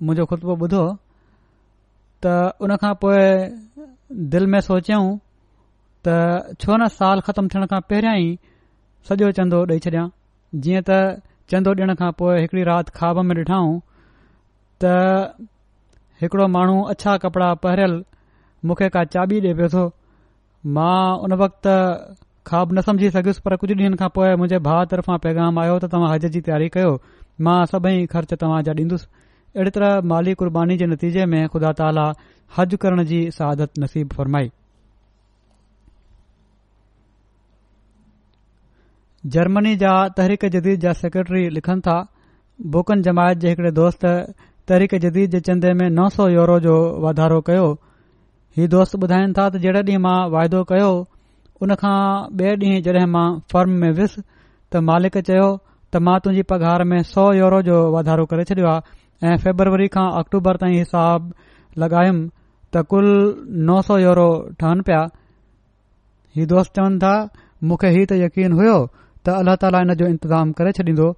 मुंजो खुतबो ॿुधो त उन खां पोइ दिलि में सोचियों त छो न साल ख़तमु थियण खां पहिरियां ई सॼो चंदो ॾेई छॾियां जीअं त चंदो ॾिण खां पोइ हिकड़ी राति ख्वाब में डि॒ठाऊं त हिकड़ो माण्हू अछा कपड़ा पहिरियल मूंखे का चाबी ॾिए पियो थो मां उन वक़्त ख्वाब न समुझी सघियुसि पर कुझु ॾींहनि खां पोइ मुंजे भाउ तरफ़ां पैगाम आयो त तव्हां हज जी तयारी कयो मां सभई ख़र्च तव्हां जा ॾींदुसि अहिड़े तरह माली क़ुर्बानी जे नतीजे में ख़ुदा ताला हज करण जी सहादत नसीब फ़रमाई जर्मनी जा तहरीक जदीद जा सेक्रेटरी लिखनि था बुकन जमायत जे हिकड़े दोस्त तहरीक जदीद जे चंदे में नौ सौ यूरो जो वाधारो कयो हीउ दोस्त ॿुधाइनि था त जहिड़े ॾींहुं मां वाइदो कयो उन खां ॿिए डीं॒हिं जड॒हिं मां फर्म में वियुसि त मालिक चयो त मां तुंहिजी पघार में सौ यूरो जो वाधारो करे छडि॒यो आहे ऐं फेबरवरी खां अक्टूबर ताईं हिसाब लॻायुमि त कुल नौ सौ यूरो ठहन पिया हीउ दोस्त चवन था मूंखे ही त यकीन होयो त अल्ला ताला इन जो इंतिज़ाम करे छॾींदो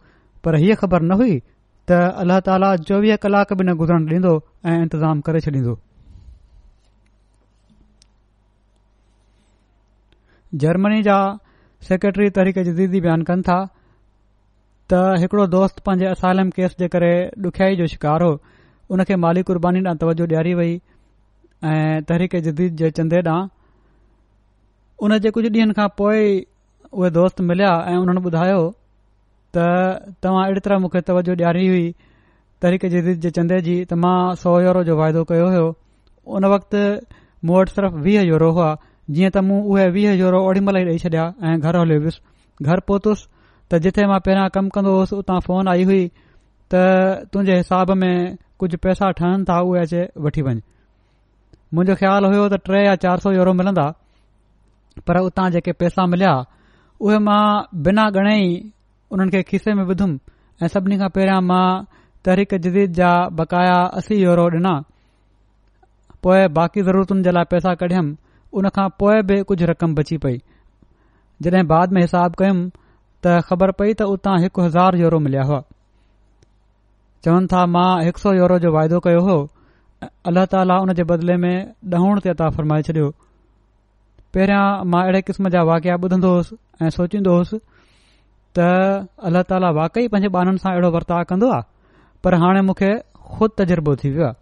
पर हीअ ख़बर न हुई त अल्ला ताला चोवीह कलाक बि न गुज़रन ॾींदो ऐ इंतज़ाम करे छॾींदो जर्मनी जा सेक्रेटरी तरीक़े ज था त हिकड़ो दोस्त पंहिंजे असालम केस जे करे डुखयाई जो शिकार हो हुनखे माली क़ुर्बानी ॾांहुं तवजुहु ॾियारी वई ऐं तरीके जदीद जे चंदे ॾांहुां उन जे कुझु ॾींहनि खां पोइ उहे दोस्त मिलिया ऐं उन्हनि ॿुधायो त तव्हां अहिड़ी तरह मूंखे तवजो ॾियारी हुई तहरीक जदीद जे चंदे जी त मां सौ यूरो जो वाइदो कयो हो उन वक़्तु मूं वटि सिर्फ़ु वीह यूरो हुआ जीअं त मूं उहे वीह यूरो ओड़ी महिल ई ॾेई छॾिया ऐं घर हलियो वियुसि घर पहुतुसि त जिथे मां पहिरियों कमु कंदो होसि उतां फोन आई हुई त तुंहिंजे हिसाब में कुझ पैसा ठहनि था उहे अचे वठी वञु मुंजो ख़्यालु हुयो त टे या चार सौ यूरो मिलंदा पर उतां जेके पैसा मिलिया उहे मां बिना घणेई उन्हनि खे खीसे में विधुमि ऐं सभिनी खां पहिरियों मां तहरीक जदीद जा बकाया असी यूरो ॾिना पोए बाक़ी ज़रूरतुनि जे लाइ पैसा कढियुमि उन खां पोइ बि कुझ रक़म बची पई जॾहिं बाद में हिसाब कयुमि त ख़बर पई त उतां हिकु हज़ार यूरो मिलिया हुआ चवनि था मां हिकु सौ यूरो जो वाइदो कयो हो ऐं अलाह ताला उन जे बदिले में ॾहण ते अता फ़रमाए छॾियो पहिरियां मां अहिड़े क़िस्म जा वाकिया ॿुधंदो होसि ऐं सोचींदो हुयुसि त अल्ला ताला वाकई पंहिंजे ॿारनि सां अहिड़ो वर्ताव कंदो आहे पर हाणे मूंखे ख़ुदि तज़ुर्बो थी वियो आहे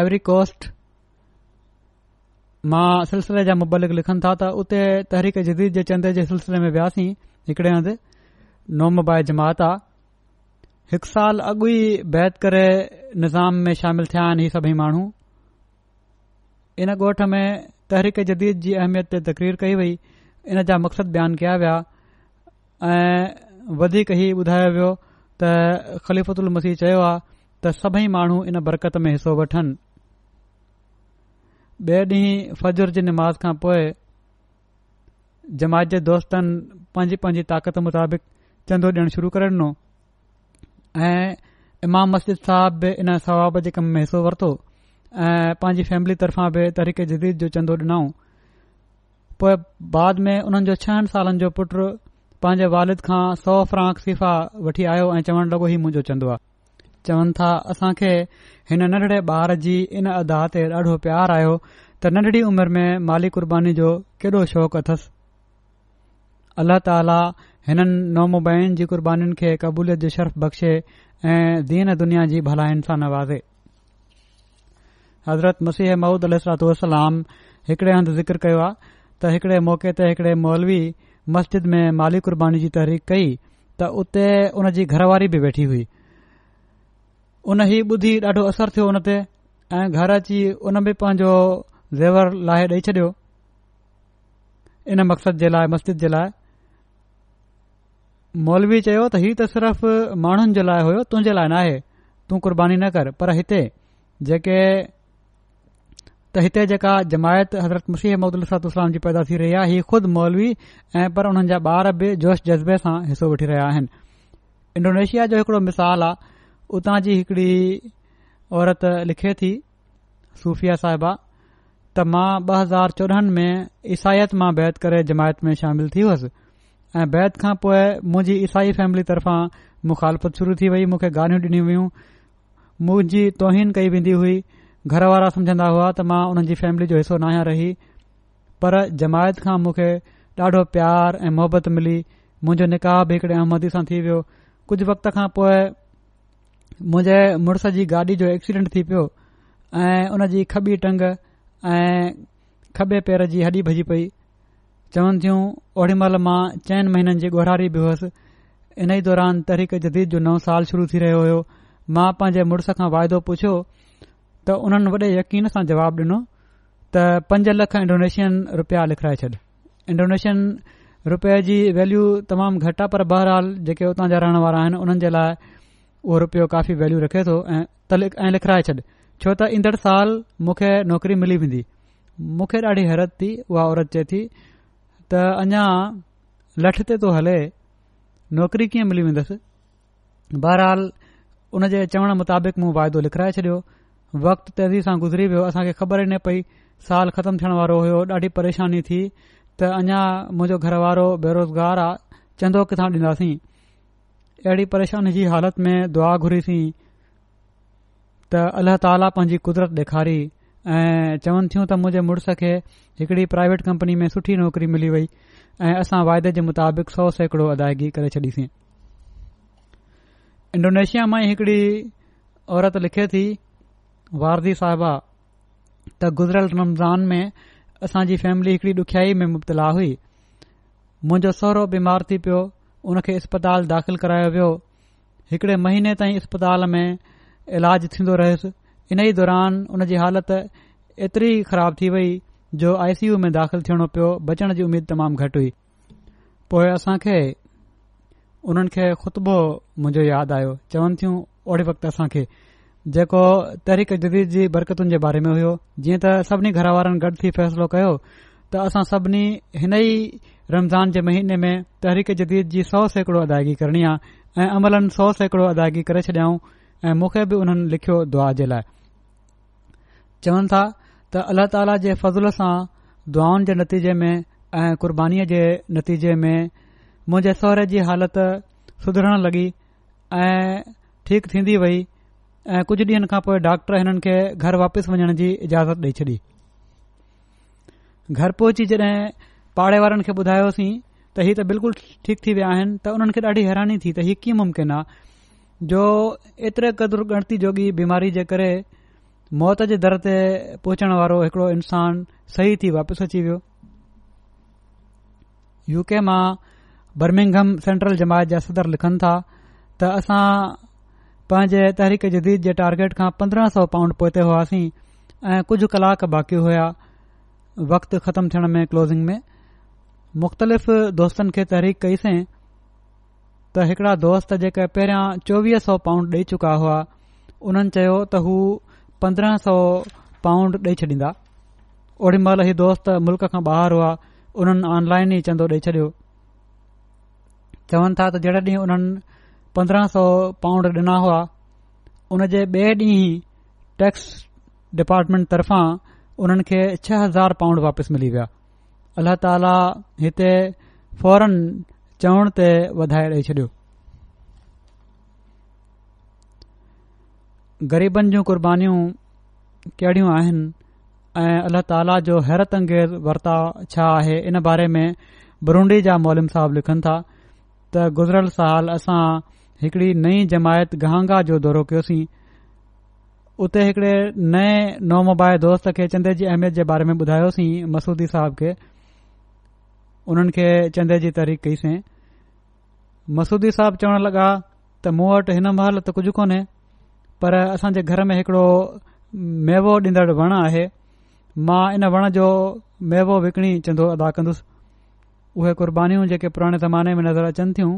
आइवरी कोस्ट मां सिलसिले जा मुबलिक लिखनि था त उते तहरीक जदीद जे चंदे जे सिलसिले में वियासीं हिकड़े हंधु नॉमबाए जमात आहे हिकु साल अॻु ई बैत करे निज़ाम में शामिल थिया आहिनि ही सभई माण्हू इन ॻोठ में तहरीक जदीद जी अहमियत ते तकरीर कई वई इन जा मक़सदु बयानु कया विया ऐं वधीक ई ॿुधायो वियो त ख़लीफ़ु मसीह चयो आहे त सभई माण्हू इन बरकत में हिसो वठनि ॿिए डींहुं फजुर जी निमाज़ खां पोइ जमात जे दोस्तनि पंहिंजी पंहिंजी ताक़त मुताबिक़ चंदो ॾेअण शुरू करे ॾिनो ऐ इमाम मस्जिद साहब बि इन सवाब जे कम में हिसो वरितो ऐं पांजी फैमिली तर्फ़ा बि तरीक़े जदीद जो चंदो ॾिनऊं पोएं बाद में उन्हनि जो छह सालनि जो पुट पंहिंजे वालिद खां सौ फ्रांक सिफ़ा वठी आयो ऐं चवण लॻो ही मुंहिंजो चंदो आहे चवनि था असांखे हिन नंढड़े ॿार जी इन अदाह ते ॾाढो प्यार आयो त नंढड़ी उमिरि में माली कुर्बानी जो केॾो शौक़ु अथसि अल्ला ताला हिन नमूबाइन जी क़ुर्बानीुनि खे क़बूलियत जी शर्फ़ बख़्शे ऐं दीन दुनिया जी भलाइनि सां नवाज़े हज़रत मसीह महूद अलसलाम हिकड़े हंधु ज़िक्र कयो त हिकड़े मौक़े ते हिकड़े मौलवी मस्जिद में माली कुर्बानी जी तहरीक कई त उते हुन जी घरवारी बि वेठी हुई उन ही ॿुधी ॾाढो असर थियो उन ते ऐं घर अची उन में पंहिंजो ज़ेवर लाहे ॾेई छॾियो इन मक़सद जे लाइ मस्जिद जे लाइ मौलवी चयो त हीअ त सिर्फ़ माण्हुनि जे लाइ होयो तुंहिंजे लाइ नाहे तूं कुर्बानी न कर पर हिते जेके हिते जेका जमायत हज़रत मुसीह मुशीह अहमदतलाम जी पैदा थी रही आहे ही ख़ुदि मौलवी ऐं पर उन्हनि जा ॿार बि जोश जज़्बे सां हिसो वठी रहिया आहिनि इंडोनेशिया जो हिकड़ो मिसाल आहे उतां जी हिकड़ी औरत लिखे थी सूफ़िया साहिबा त मां ॿ हज़ार चोॾहनि में ईसाइत मां बैत करे जमायत में शामिल थी हुअसि ऐं बैत खां पोइ मुंहिंजी ईसाई फैमिली तरफ़ां मुखालफ़त शुरू थी वई मूंखे गाल्हियूं ॾिनियूं वयूं मुंहिंजी तोहीन कई वेंदी हुई घर वारा समुझंदा हुआ त मां उन्हनि जी फैमिली जो हिसो न आहियां रही पर जमायत खां मूंखे ॾाढो प्यार ऐं मोहबत मिली मुंहिंजो निकाह बि हिकड़े अहमदी सां थी वियो कुझु वक़्त खां पोइ मुंहिंजे मुड़ुस जी गाॾी जो एक्सीडेंट थी पियो ऐं उन जी खबी टंग ऐं खबे पेर जी हॾी भॼी पई चवनि थियूं ओॾी महिल मां चइनि महिननि जी गोहारी बि हुयुसि इन ई दौरान तरीक जदीद जो नओं साल शुरू थी रहियो हो मां पंहिंजे मुड़ुस खां वाइदो पुछियो त उन्हनि वॾे यकीन सां जवाब ॾिनो त पंज लख इंडोनेशियन रुपया लिखाए छॾ इंडोनेशियन रुपए जी वैल्यू तमामु घटि आहे पर बहरहाल जेके उतां जा रहण वारा आहिनि उन्हनि जे लाइ उहो रुपियो काफ़ी वैल्यू रखे थो ऐं लिखाए छॾ छो त ईंदड़ साल मूंखे नौकरी मिली वेंदी मूंखे ॾाढी हैरत थी उहा औरत चए थी त अञा लठ ते थो हले नौकरी कीअं मिली वेंदसि बहरहाल उन जे चवण मुताबिक़ मूं वाइदो लिखाए छॾियो वक़्तु तेज़ी सां गुज़री वियो असांखे ख़बर ई न पई साल ख़तम थियण वारो हुयो ॾाढी परेशानी थी त अञा मुंहिंजो घर वारो बेरोज़गार आहे चंदो किथां ॾींदासीं अहिड़ी परेशानी जी हालत में दुआ घुरी थी त अलाह ताला पंहिंजी कुदरत डे॒खारी ऐं चवनि थियूं त मुंहिंजे मुड़ुस खे हिकड़ी प्राइवेट कंपनी में सुठी नौकरी मिली वई ऐं असां वायदे जे मुताबिक़ सौ सैकड़ो अदायगी करे छॾीसीं इंडोनेशिया मां ई हिकड़ी औरत लिखे थी वारदी साहिबा त गुज़रियल रमज़ान में असांजी फैमिली हिकड़ी ॾुखयाई में मुबतला हुई मुंहिंजो सहुरो बीमार थी पियो उन खे इस्पताल दाख़िल करायो वियो हिकड़े महीने ताईं अस्पताल में इलाज थींदो रहियुसि इन ई दौरान उन जी हालति एतिरी ख़राब थी वई जो आई सी यू में दाख़िल थियणो पियो बचण जी उमेद तमामु घटि हुई पोइ असां खे उन्हनि खे ख़ुतबो मुंहिंजो यादि आयो चवनि थियूं ओड़े वक़्तु असां खे जेको तहरीक जदीद जी बरकतुनि जे बारे में हुयो जीअं त सभिनी घर वारनि गॾु थी फ़ैसिलो कयो त असां सभिनी हिन ई रमज़ान जे महीने में तहरीक जदीद जी सौ सैकड़ो अदायगी करणी आहे ऐं अमलनि सौ सैकड़ो अदायगी करे छॾियाऊं ऐं मूंखे बि उन्हनि लिखियो दुआ जे लाइ चवनि था त अल्ला ताला जे फज़ल सां दुआउनि जे नतीजे में ऐं कुर्बानी जे नतीजे में मुंहिंजे सहुरे जी हालत सुधरण लॻी ऐं ठीक थीदी वई ऐं कुझु ॾींहनि खां पोइ डॉक्टर हिननि खे घर वापसि वञण जी इजाज़त ॾेई छॾी घर पहुची जॾहिं पाड़े वारनि खे ॿुधायोसीं त ही त बिल्कुलु ठीक थी विया आहिनि त उन्हनि खे ॾाढी हैरानी थी त हीउ कीअं मुमकिन आहे जो एतिरे क़दुरु गणती जोगी बीमारी जे करे मौत जे दर ते पहुचण वारो हिकड़ो इंसान सही थी वापसि अची वियो यूके मां बर्मिंगहम सेंट्रल जमायत जा सदर लिखनि था त असां पंहिंजे तहरीक जदीद जे टारगेट खां पंद्रहं सौ पाउंड पहुते हुआसीं ऐं कुझु कलाक बाक़ी हुआ वक़्तु ख़तमु थियण में क्लोज़िंग में मुख़्तलिफ़ दोस्तनि खे तहरीक कईसे त हिकड़ा दोस्त जेके पहिरियां चोवीह सौ पाउंड ॾेई चुका हुआ उन्हनि चयो त हू पंद्रह सौ पाउंड ॾेई छॾींदा ओॾी महिल ही दोस्त मुल्क़ खां ॿाहिरि हुआ उन्हनि ऑनलाइन ई चंदो ॾेई छॾियो चवनि था त जेडे ॾींहुं उन्हनि पंद्रहं सौ पाउंड ॾिना हुआ उन जे ॿिए ॾींहं टैक्स डिपार्टमेंट तरफ़ां उन्हनि खे छह हज़ार पाउंड वापसि मिली विया अल्ला ताला हिते फौरन चवण ते वधाए ॾेई छॾियो ग़रीबनि जूं कुर्बानीूं कहिड़ियूं आहिनि ऐं अल्ला ताला जो हैरत अंगेज़ वर्ताव छा आहे इन बारे में बरूंडी जा मोलिम साहब लिखनि था त गुज़िरियल साल असां हिकड़ी नई जमायत गहांगा जो दौरो कयोसीं उते हिकड़े नए नोमबाए दोस्त खे चंदे जी अहमियत जे बारे में ॿुधायोसीं मसूदी साहब खे उन्हनि खे चंदे जी तारीख़ कईसीं मसूदी साहब चवण लॻा त मूं वटि हिन महिल त कुझु कोन्हे पर असांजे घर में हिकड़ो मेवो ॾींदड़ वण आहे मां इन वण जो मेवो विकणी चंदो अदा कंदुसि उहे क़ुर्बानीूं जेके पुराणे ज़माने में नज़र अचनि थियूं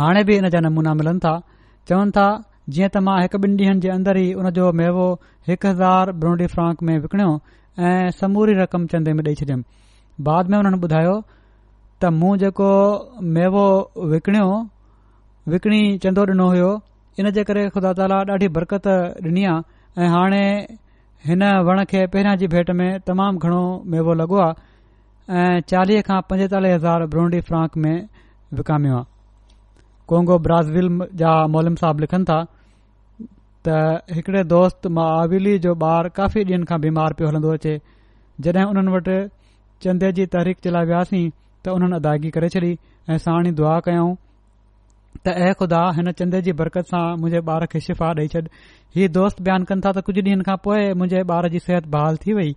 हाणे बि इन जा नमूना मिलनि था चवनि था जीअं त मां हिकु ॿिनि डीं॒नि जे अंदर ई उन जो मेवो हिकु हज़ार ब्रोंडी फ्रांक में विकणियो ऐं समूरी रक़म चंदे में ॾेई छॾियुमि बाद में हुननि ॿुधायो त मूं जेको मेवो विकणियो विकणी चंदो ॾिनो हो इन जे करे खुदा ताला ॾाढी बरकत ॾिनी आहे ऐं हाणे हिन वण खे पहिरियां जी भेट में तमामु घणो मेवो लॻो आहे ऐं चालीह खां पंजतालीह हज़ार ब्रोंडी फ्रांक में विकामियो आहे कोंगो ब्राज़ील जा मोलिम साहब लिखनि था त हिकड़े दोस्तिली जो ॿार काफ़ी ॾींहंनि खां बीमार पियो हलंदो अचे जॾहिं हुननि वटि चंदे जी तहरीक चिलाए वियासीं त हुननि अदायगी करे छॾी ऐं साणी दुआ कयाऊं त ऐं ख़ुदा हिन चंदे जी बरक़त सां मुंहिंजे ॿार खे शिफ़ा ॾेई छॾु हीउ दोस्त बयानु कन था त कुझु डीं॒हनि खां पोए मुंहिंजे ॿार जी सिहत बहाल थी वई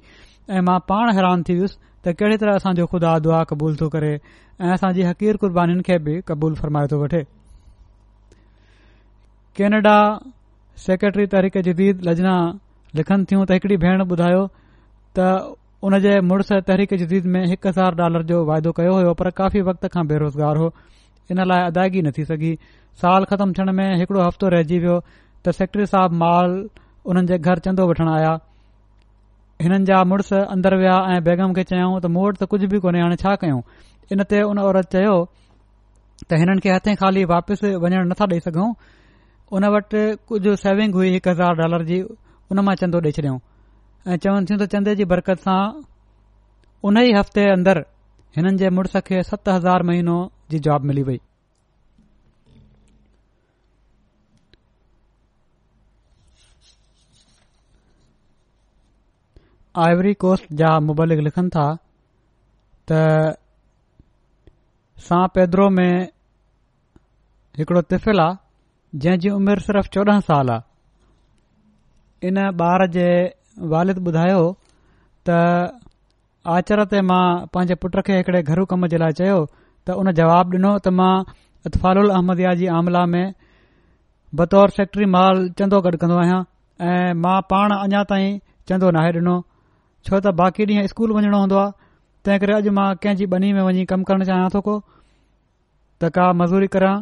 ऐं मां पाण हैरान थी वियुसि त कहिड़ी तरह असांजो ख़ुदा दुआ क़बूल थो करे ऐं असांजी हक़ीर कुर्बानीनि खे बि क़बूल फरमाए थो वठे केनेडा सेक्रेटरी तहरीक़ जदीद लजना लिखनि थियूं त हिकड़ी भेण ॿुधायो त उन जे मुड़ुस तहरीक जदीद में हिकु हज़ार डॉलर जो वाइदो कयो हो पर काफ़ी वक़्त खां बेरोज़गार हो इन लाइ अदायगी नथी सघी साल ख़तमु थियण में हिकड़ो हफ़्तो रहिजी वियो त सेक्रेटरी साहब माल हुननि जे घर चंदो वठण आया हिननि जा मुड़ुस अंदर विया ऐं बैगम खे चयाऊं त मूं वटि त कुझु बि कोन्हे हाणे छा कयूं इनते उन औरत चयो त हिननि खे हथे खाली वापिस वञण नथा ॾेई सघूं उन वटि कुझु सेविंग हुई हिकु हज़ार डॉलर जी उन मां चंदो ॾेई छॾियऊं ऐं चवनि थियूं त चंदे जी बरक़त सां उन ई हफ़्ते जे अंदर हिननि जे मुड़ुस खे सत हज़ार महीनो जी जॉब मिली वई आइवरी कोस्ट जा मुबालिक लिखनि था त सां पैद्रो में हिकड़ो तिफिल आहे जंहिं जी उमिरि सिर्फ़ु चोॾहं साल आहे इन ॿार जे वालिद ॿुधायो त आचर ते मां पंहिंजे पुट खे हिकड़े घरू कम जे लाइ चयो त हुन जवाब ॾिनो त मां इतफ़ालल अहमदिया जी आमला में बतौर फैक्ट्री माल चंदो गॾु कन्दो आहियां ऐं मां पाण अञा ताईं चंदो नाहे डि॒नो छो त बाक़ी ॾींहं स्कूल वञणो हूंदो आहे तंहिं करे अॼु मां कंहिं बनी में वञी कमु करणु चाहियां थो को त का मज़ूरी करा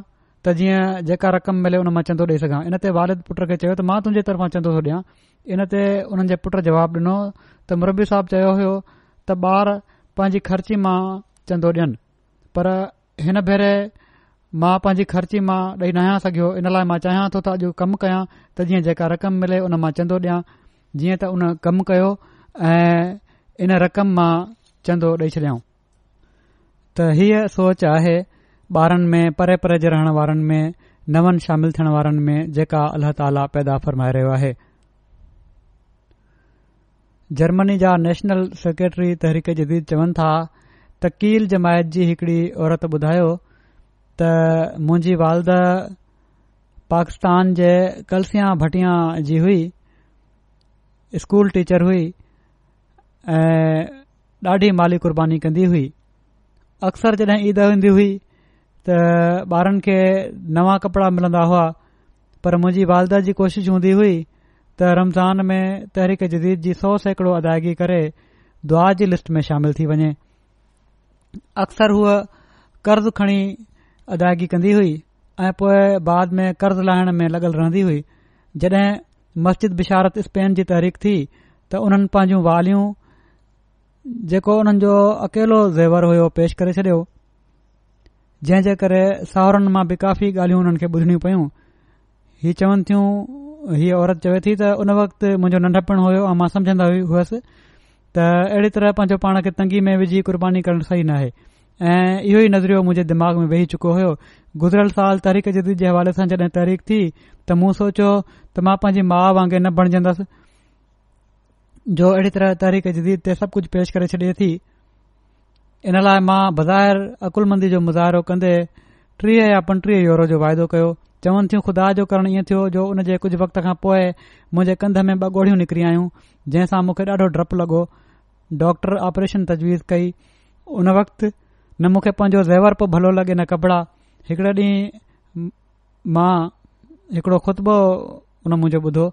त जीअं जेका रक़म मिले उन मां चंदो ॾेई सघां इन ते वालिद पुट खे चयो त मां तुंहिंजे तरफ़ां चंदो थो ॾिया इनते हुननि जे पुट जवाब ॾिनो त मुरबी साहिब चयो हो त ॿार पंहिंजी ख़र्ची मां चंदो ॾेयनि पर हिन भेरे मां पंहिंजी ख़र्ची मां ॾेई न आहियां सघियो इन लाइ मां चाहियां थो त अॼु कमु कयां त जीअं जेका रक़म मिले उन मां चंदो ॾियां जीअं त उन कमु कयो ऐं इन रक़म मां चंदो ॾेई सोच आहे ॿार में परे परे जे रहण वारनि में नवनि शामिल थियण वारनि में जेका अलाह ताला पैदा फरमाए रहियो आहे जर्मनी जा नेशनल सेक्रेटरी तहरीक़ जदीद चवनि था त कील जमायत जी हिकड़ी औरत ॿुधायो त मुंहिंजी वालद पाकिस्तान जे कलसिया भटिया जी हुई स्कूल टीचर हुई ऐं ॾाढी माली कुर्बानी कंदी हुई अक्सर जड॒हिं ईद हन्दी हुई त ॿारनि खे नवा कपिड़ा मिलंदा हुआ पर मुंहिंजी वालदा जी कोशिश हूंदी हुई त रमज़ान में तहरीक जदीद जी सौ सैकड़ो अदायगी करे दुआ जी लिस्ट में शामिल थी वञे अक्सर उहा कर्ज़ खणी अदायगी कंदी हुई ऐं पोए बाद में कर्ज़ लाहिण में लॻल रहंदी हुई जॾहिं मस्जिद बिशारत स्पेन जी तहरीक थी त उन्हनि पंहिंजूं वालियूं जेको उन्हनि जो अकेलो ज़ेवर हुयो पेश करे छडि॒यो जंहिंजे करे साहुरनि मां बि काफ़ी ॻाल्हियूं हुननि खे ॿुधणियूं पयूं हीअ चवनि थियूं हीअ औरत चवे थी त उन वक़्तो नन्ढपण हुयो अऊं मां सम्झंदा हुयसि त अहिड़ी तरह पंहिंजो पाण खे तंगी में विझी क़ुर्बानी करण सही नाहे ऐं इहो ई नज़रियो मुंहिंजे दिमाग़ में वेही चुको हो गुज़िरियल साल तरीक़ जदीद जे हवाले सां जड॒हिं तरीक़ थी त मूं सोचियो त मां पंहिंजी माउ वांगुरु न बणजंदसि जो अहिड़ी तरह तरीक जदीद ते सभु कुझु पेश करे छॾे थी इन लाइ मां बाज़ारि अकुलमंदी जो मुज़ाहिरो कंदे टीह या पंटीह यूरो जो वाइदो कयो चवनि थियूं ख़ुदा जो करणु इएं थियो जो उन जे कुझु वक़्त खां पोएं मुंहिंजे कंध में ॿ ॻोड़ियूं निकिरी आयूं जंहिंसां मूंखे ॾाढो डपु लॻो डॉक्टर ऑपरेशन तजवीज़ कई उन वक़्त न मूंखे पंहिंजो ज़ेवर पियो भलो लॻे न कपिड़ा हिकड़े ॾींहुं मां हिकड़ो खुतबो उन मुंहिंजो ॿुधो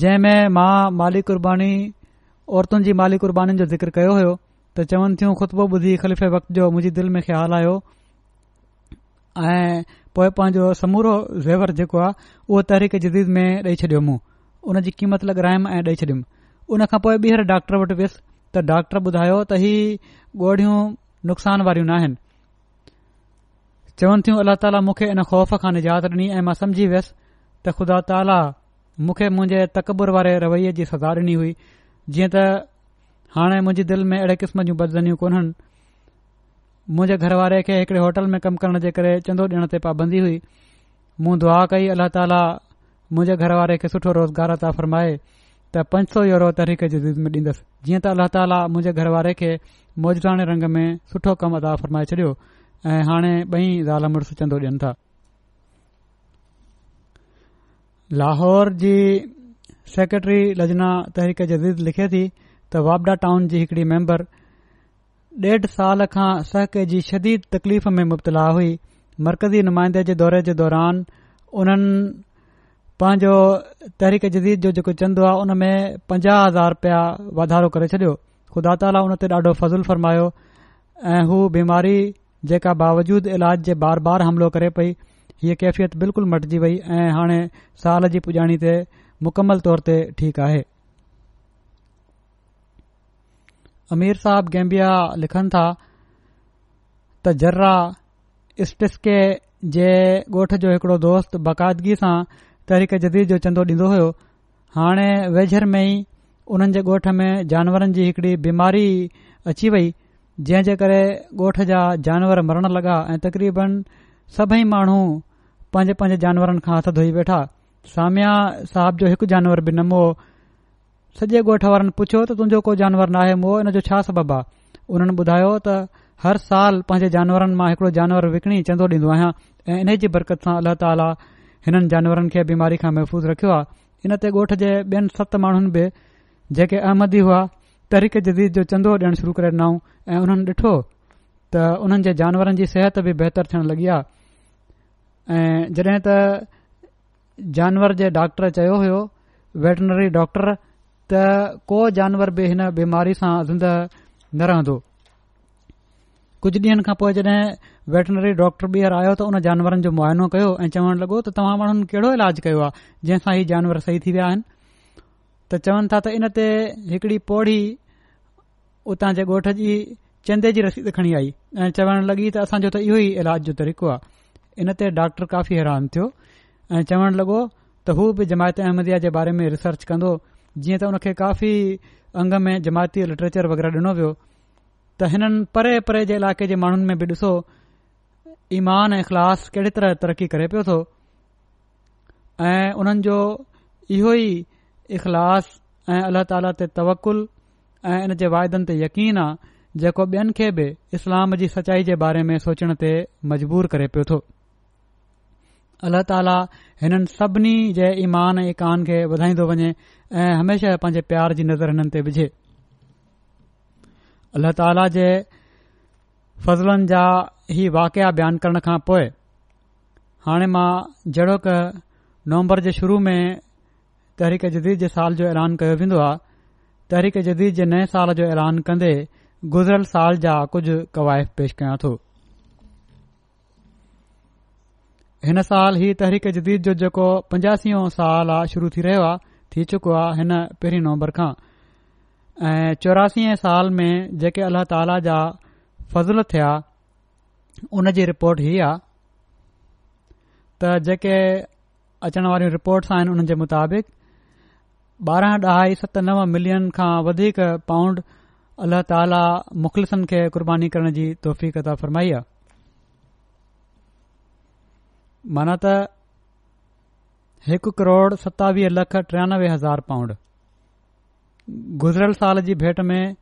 जंहिं में मां माली कुर्बानीुनि जी माली कुर्बानीनि जो ज़िक्र कयो हो त चवन थियूं ख़ुतबो ॿुधी ख़लीफ़े वक़्त जो मुंहिंजे दिल में ख़्यालु आयो ऐ समूरो ज़ेवर जेको आहे उहो जदीद में ॾेई छॾियो मूं उन जी क़ीमत लगरायमि ऐं ॾेई छॾियुमि हुन खां पोएं ॿीहर डॉक्टर वटि वियुसि त डॉक्टर ॿुधायो त ही गोढ़ियूं नुक़सान वारियूं न आहिनि चवन थियूं अलाह ताला मूंखे इन ख़ौफ़ खां निजात ॾिनी ऐ मां समुझी वयुसि त ख़ुदा ताला मूंखे मुंहिंजे तकबुर वारे रवैये जी सज़ा डि॒नी हुई जीअं त हाणे मुंहिंजे दिलि में अहिड़े क़िस्म जूं बदज़नियूं कोन्हनि मुंहिंजे घरवारे खे हिकड़े होटल में कमु करण जे करे चंदो ॾेअण ते पाबंदी हुई मूं दुआ कई अलाह ताला मुंजे घरवारे खे सुठो रोज़गार ता फ़रमाए त पंज सौ यूरो तहरीक जे जिद में ॾींदुसि जीअं त अल्लह ताला मुंहिंजे घरवारे खे मोजराणे रंग में सुठो कमु अदा फ़रमाए छडि॒यो ऐं हाणे बई ज़ाल मुस चंदो ॾियनि था लाहौर जी सेक्रेटरी लजना तहरीक जदीद लिखे थी त वाबडा टाउन जी हिकड़ी मेम्बर ॾेढ साल खां सहके जी शदीद तकलीफ़ में मुब्तला हुई मरकज़ी नुमाइंदे जे दौरे जे दौरान उन्हनि पंहिंजो तहरीक जदीद जो जेको चंदो आहे उन में पंजाह हज़ार रुपया वाधारो करे छडि॒यो ख़ुदा ताला उन ते ॾाढो फज़लु फरमायो ऐं हू बीमारी जेका बावजूद इलाज जे बार बार हमिलो करे पई हीअ कैफ़ियत बिल्कुलु मटिजी वई ऐं हाणे साल जी पुॼाणी ते मुकमल तौर ते ठीकु आहे अमीर साहब गेम्बिया लिखनि था त जर्रा इस्पेस्के जे ॻोठ जो हिकड़ो दोस्त बाक़ाइदगी सां तहरीक जदीद जो चंदो ॾींदो हो हाणे वेझर में ई हुननि जे ॻोठ में जानवरनि जी हिकड़ी बीमारी अची वई जंहिं जे करे ॻोठ जा जानवर मरण लॻा ऐं तक़रीबन सभई माण्हू पंज पंज जानवरनि खां हथ धोई वेठा सामिया साहब जो हिकु जानवर बि नमो सॼे ॻोठ वारनि पुछियो त तुंजो को जानवर नाहे मोह इन जो छा सबबु आहे उन्हनि ॿुधायो त हर साल पंहिंजे जानवरनि मां हिकड़ो जानवर विकणी चंदो ॾींदो आहियां ऐं इन जी बरक़त सां अल्लाह तालि हिननि जानवरनि खे बीमारी खां महफ़ूज़ रखियो आहे इनते ॻोठ जे ॿियनि सत माण्हुनि बि जेके अहमदी हुआ तरीक जदीद जो चंदो ॾेयण शुरू करे ॾिनऊं ऐं उन्हनि ॾिठो त उन्हनि जे जानवरनि जी सिहत बि बहितर थियण लॻी आहे ऐं जॾहिं त जानवर जे डॉक्टर चयो हुयो वेटनरी डॉक्टर त को जानवर बि हिन बीमारी सां धुंद न रहंदो कुझु ॾींहनि खां पोइ जॾहिं वेटनरी डॉक्टर ॿीहर आयो त उन जानवरनि जो मुआइनो कयो ऐं चवणु लॻो त तव्हां माण्हुनि कहिड़ो इलाज कयो आहे जंहिंसां ही जानवर सही थी विया आहिनि त चवनि था त इन ते हिकड़ी पौड़ी उतां जे ॻोठ जी चंदे जी रसीद खणी आई ऐं चवण लॻी त असांजो त इहो ई इलाज जो तरीक़ो आहे इन ते डॉक्टर काफ़ी हैरान थियो ऐं चवणु लॻो त हू बि जमायत अहमदया जे बारे में रिसर्च कंदो जीअं त हुन खे काफ़ी अंग में जमायती लिटरेचर वगैरह डि॒नो वियो त हिननि परे परे जे इलाके जे माण्हुनि में बि डि॒सो ईमान ऐं इख़लास केड़ी तरह तरक़ी करे पियो थो ऐं उन्हनि जो इहो ई इख़लास ऐं अल्ला ताला ते तवकल ऐं इन जे वायदनि ते यकीन आहे जेको बि॒यन खे बि इस्लाम जी सचाई जे बारे में सोचण ते मजबूर करे पियो थो अल्लाह ताला हिन सभिनी जे ईमान ऐं कान खे वधाईंदो वञे ऐं हमेशा पंहिंजे प्यार जी नज़र हिननि ते विझे अलल ताला जे फज़लनि जा ही वाक़िया बयान करण खां पोइ हाणे मां जड़ोक नवंबर जे शुरू में तहरीक जदीद जे साल जो ऐलान कयो वेंदो आहे तहरीक जदीद जे नए साल जो ऐलान कंदे गुज़िरियल साल जा कुझ क़वाइफ़ पेश कयां थो हिन साल ही तहरीक जदीद जो जेको पंजासियों साल आहे शुरू थी रहियो आहे थी चुको आहे हिन पेरी नवंबर खां ऐं चोरासीअ साल में जेके अलल ताला जा फज़ल थिया उन जी रिपोर्ट ही आहे त जेके अचण वारियूं रिपोर्टस आइन उन जे मुताबिक़ बारहां ॾह सत नव मिलियन खां वधीक पाउंड अल्ल्ह ताली मुख़लिफ़ खे क़ुर्बानी करण जी फरमाई आहे माना त हिकु करोड़ सतावीह लख टियानवे हज़ार पाउंड गुज़िरियल साल जी भेट में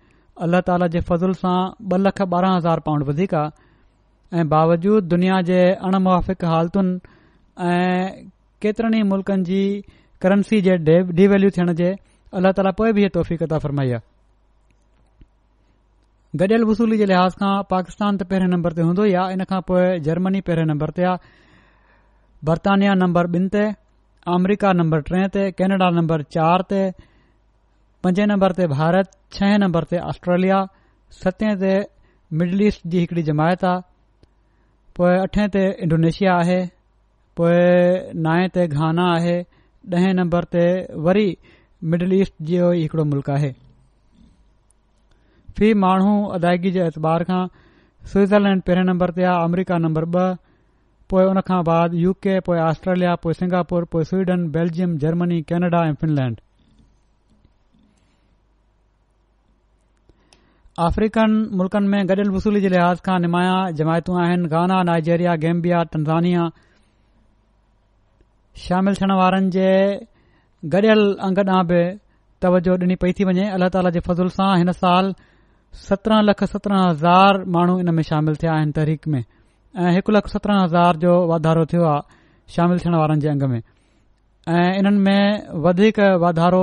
अल्लाह ताला जे फज़ूल सां ॿ लख ॿारहां हज़ार पाउंड वधीक आहे ऐं बावजूद दुनिया जे अण मुहाफ़िक़ हालतुनि ऐं केतिरनि ई मुल्कनि जी करंसी जे डी वल्यू थियण जे अल्ला ताला पोए बि ही फरमाई आहे गडि॒यल वसूली जे लिहाज़ खां पाकिस्तान त पहिरें नंबर ते हूंदो ई इन खां पोइ जर्मनी पहिरें नंबर ते आहे बर्तानिया نمبر ॿिन ते अमरीका نمبر टे ते کینیڈا نمبر चारि ते पंजे नंबर ते भारत छह नंबर ते ऑस्ट्रेलिया सते ते मिडल ईस्ट जी हिकड़ी जमायत आहे पोइ अठे ते इंडोनेशिया आहे पोएं नाए ते घाना आहे ॾह नंबर ते वरी मिडल ईस्ट जो ई हिकिड़ो मुल्क़ आहे फी माण्हू अदायगी जे अतबार खां स्विटरलैंड पहिरें नंबर ते आहे अमरीका पोइ उन खां बाद यू के पोइ ऑस्ट्रेलिया पोइ सिंगापुर पोइ स्वीडन बेल्जियम जर्मनी कैनेडा ऐं फिनलैंड अफ्रीकन मुल्कनि में गॾियल वसूली जे लिहाज़ खां निमाया जमायतूं आहिनि गाना नाइजेरिया गैम्बिया तनज़ानिया शामिल थियण वारनि जे गॾियल अंग ॾांहुं बि तवजो ॾिनी पई थी वञे अल्लाह ताला जे फज़ुल सां हिन साल सत्रहं लख सत्रहं हज़ार माण्हू इन में शामिल थिया आहिनि तहरीक में ऐं हिकु लख सत्रहं हज़ार जो वाधारो थियो आहे शामिल थियण वारनि जे अंग में ऐं इन्हनि में वधीक वाधारो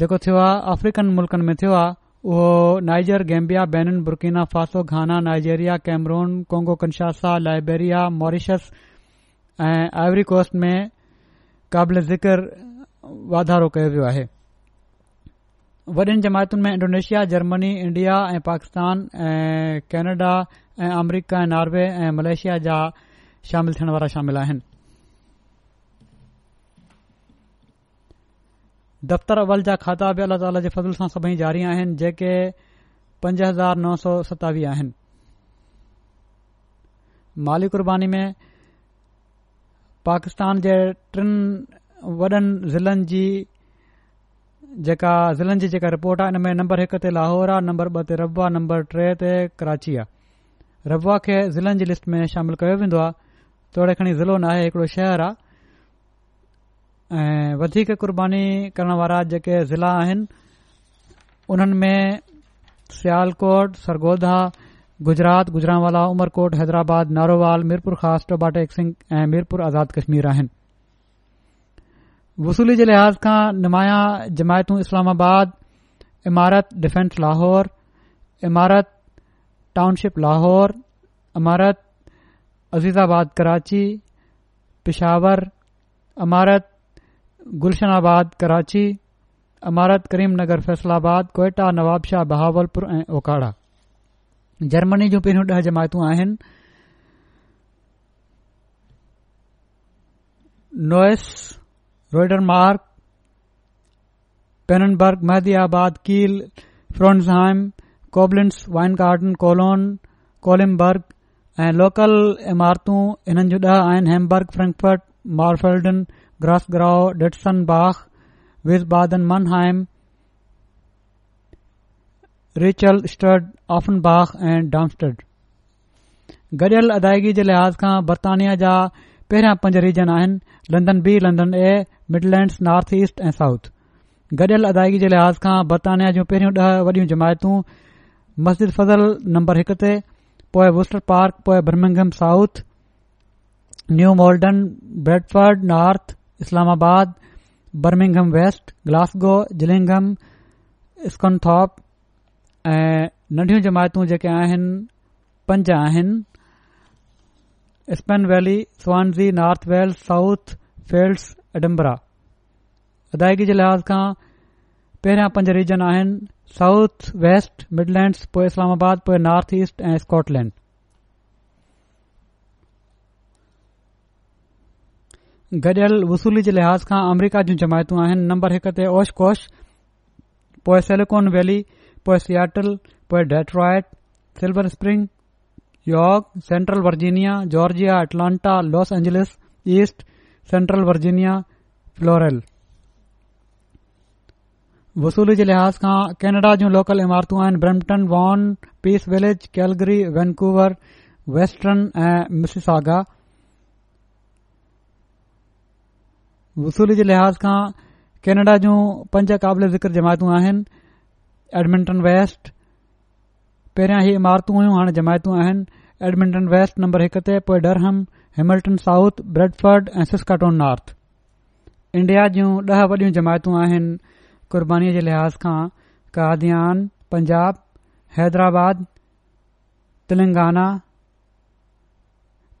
जेको थियो आहे अफ्रीकन मुल्कनि में थियो आहे उहो नाइजियर गैम्बिया बेन Burkina Faso Ghana Nigeria Cameroon Congo Kinshasa Liberia Mauritius ऐं आइवरीकोस्ट में वाधारो कयो वियो आहे वॾियुनि जमातुनि में इंडोनेशिया जर्मनी इंडिया ऐं पाकिस्तान ऐं कैनेडा ऐं अमरीका ऐं नॉर्वे ऐं मलेशिया जा शामिल थियण वारा शामिल आहिनि दफ़्तर अवल जा खाता बि अलाह ताला जे फज़ल सां सभई जारी आहिनि जेके पंज हज़ार नौ सौ सतावीह आहिनि माली कुर्बानी में पाकिस्तान जे टिनि वॾनि ज़िलनि जी जेका ज़िलनि जी जेका रिपोर्ट आहे हिन में नम्बर हिकु ते लाहौर आहे नम्बर ॿ ते रवा नम्बर टे ते कराची आहे रबवा खे ज़िलनि जी लिस्ट में शामिल कयो वेंदो आहे थोड़े खणी ज़िलो ना आहे हिकड़ो शहर आहे ऐं वधीक कुर्बानी करण वारा जेके ज़िला आहिनि उन्हनि में सयालकोट सरगोदा गुजरात गुजराववाला उमरकोट हैदराबाद नारोवल मीरपुर ख़ासि तौर सिंह ऐं मीरपुर आज़ाद कश्मीर आहिनि वसूली जे लिहाज़ खां नुमाया जमायतूं इस्लामाबाद इमारत डिफेंस लाहौर इमारत टाउनशिप लाहौर इमारत अज़ीज़ाबाद कराची पिशावर इमारत गुलशनाबाद कराची इमारत करीमनगर फ़ैसलाबाद कोयटा नवाबशाह बहावलपुर ऐं ओकाड़ा जर्मनी जूं पहिरियूं ॾह जमायतूं आहिनि Noyce रोइडरमार्क Pinneberg महदियाबाद Kiel फ्रोन्सहाइम Koblenz wine garden Cologne कोलिमबर्ग ऐं लोकल इमारतूं इन्हनि जूं ॾह आहिनि हेम्बर्ग फ्रैंकफर्ट मार्फेल्डन ग्रासग्राओ डिटसन बाख विज़बादन मनहाइम रिचल स्टर्ड ऑफनबाख ऐं डामस्टड गडि॒यल अदायगी जे लिहाज़ खां बरतानिया जा पहिरियां पंज रीजन आहिनि London B London A Midlands north east ऐं साउथ गडि॒यल अदायगी जे लिहाज़ खां बरतानिया जूं पहिरियों ॾह वॾियूं जमायतूं मस्जिद फज़ल नंबर हिक ते पोयां booster park पोय Birmingham south New Malden Bradford north Islamabad Birmingham west Glasgow Gillingham Scunthorpe ऐं नंढियूं जमायतू जेके आहिनि पंज आहिनि Spen Valley Swansea north Wales south fields Edinburgh अदाइगी जे लिहाज़ खां पहिरियां पंज रीजन आहिनि साउथ वेस्ट मिडलैड्स पोइ इस्लामाबाद पोएं नॉर्थ ईस्ट ऐं स्कॉटलैंड गॾियल वसूली لحاظ लिहाज़ खां अमरीका जूं जमायतूं نمبر 1 हिक اوش کوش पोए सेलिकॉन वैली पोएं सियाटल पोइ Detroit Silver Spring York central Virginia Georgia Atlanta Los Angeles east central Virginia floral वसूली जे लिहाज़ खां कैनेडा जूं लोकल इमारतूं आहिनि Brampton Vaughan Peace Village Calgary Vancouver western ऐं मिसिसागा वसूली जे लिहाज़ खां कैनेडा जूं पंज क़ाबिल ज़िक्र जमायतूं आहिनि एडमिंटन वेस्ट पहिरियां ई इमारतूं हाणे जमायतूं आहिनि एडमिंटन वेस्ट नंबर हिकु ते पोएंड डरहम हेमल्टन साउथ ब्रेडफर्ड ऐं सिस्काटोन नॉर्थ इंडिया जूं ॾह वॾियूं जमायतूं आहिनि क़ुर्बानी जे लिहाज़ खां कादियान पंजाब हैदराबाद तेलंगाना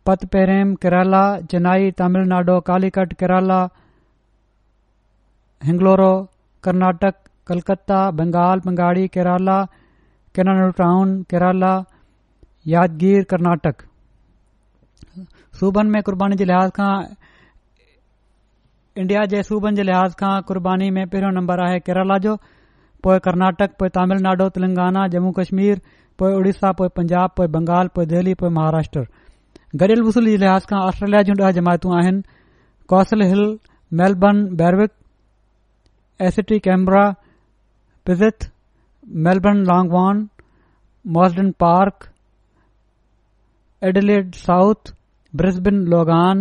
पतपेरेम केरला चेन्नई तमिलनाडु कालीकट केरला हिंगलोरो कर्नाटक कलकत्ता बंगाल बंगाड़ी केरला केनालू टाउन केरला यादिगीर कर्नाटक सूबनि में क़ुर्बानी जे लिहाज़ खां इंडिया जे सूबनि जे लिहाज़ खां क़ुर्बानी में पहिरियों नंबरु आहे केरला जो पोइ कर्नाटक पोए तमिलनाडु तेलंगाना जम्मू कश्मीर पोइ उड़ीसा पोइ पंजाब पोए बंगाल पोइ दिल्ली पोइ महाराष्ट्र गॾियल वसूल जे लिहाज़ खां ऑस्ट्रेलिया जूं ॾह जमायतूं आहिनि Castle Hill Melbourne Berwick ACT Canberra पिज़िथ Melbourne लॉन्गवान Marsden Park Adelaide south Brisbane Logan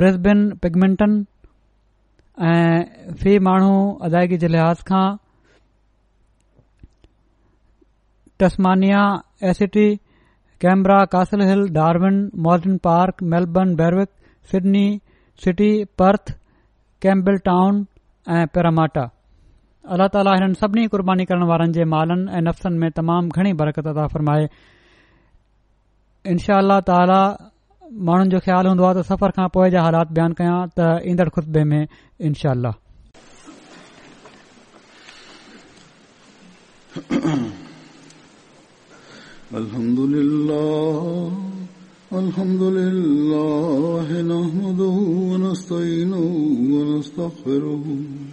Brisbane पिगमिंटन ऐं फी माण्हू अदायगी जे लिहाज़ खां Tasmania ACT Canberra Castle Hill Darwin Marsden Park Melbourne Berwick Sydney city Perth Campbelltown ऐं पेरामाटा अल्ला ताली हिननि सभिनी क़ुर्बानी करण वारनि जे मालनि ऐं नफ़्सनि में तमामु घणी बरकत अदा फरमाए ताला माण्हुनि जो ख़्यालु हूंदो आहे त सफ़र खां पोइ जा हालात बयान कयां त ईंदड़ खुतबे में इनशा अल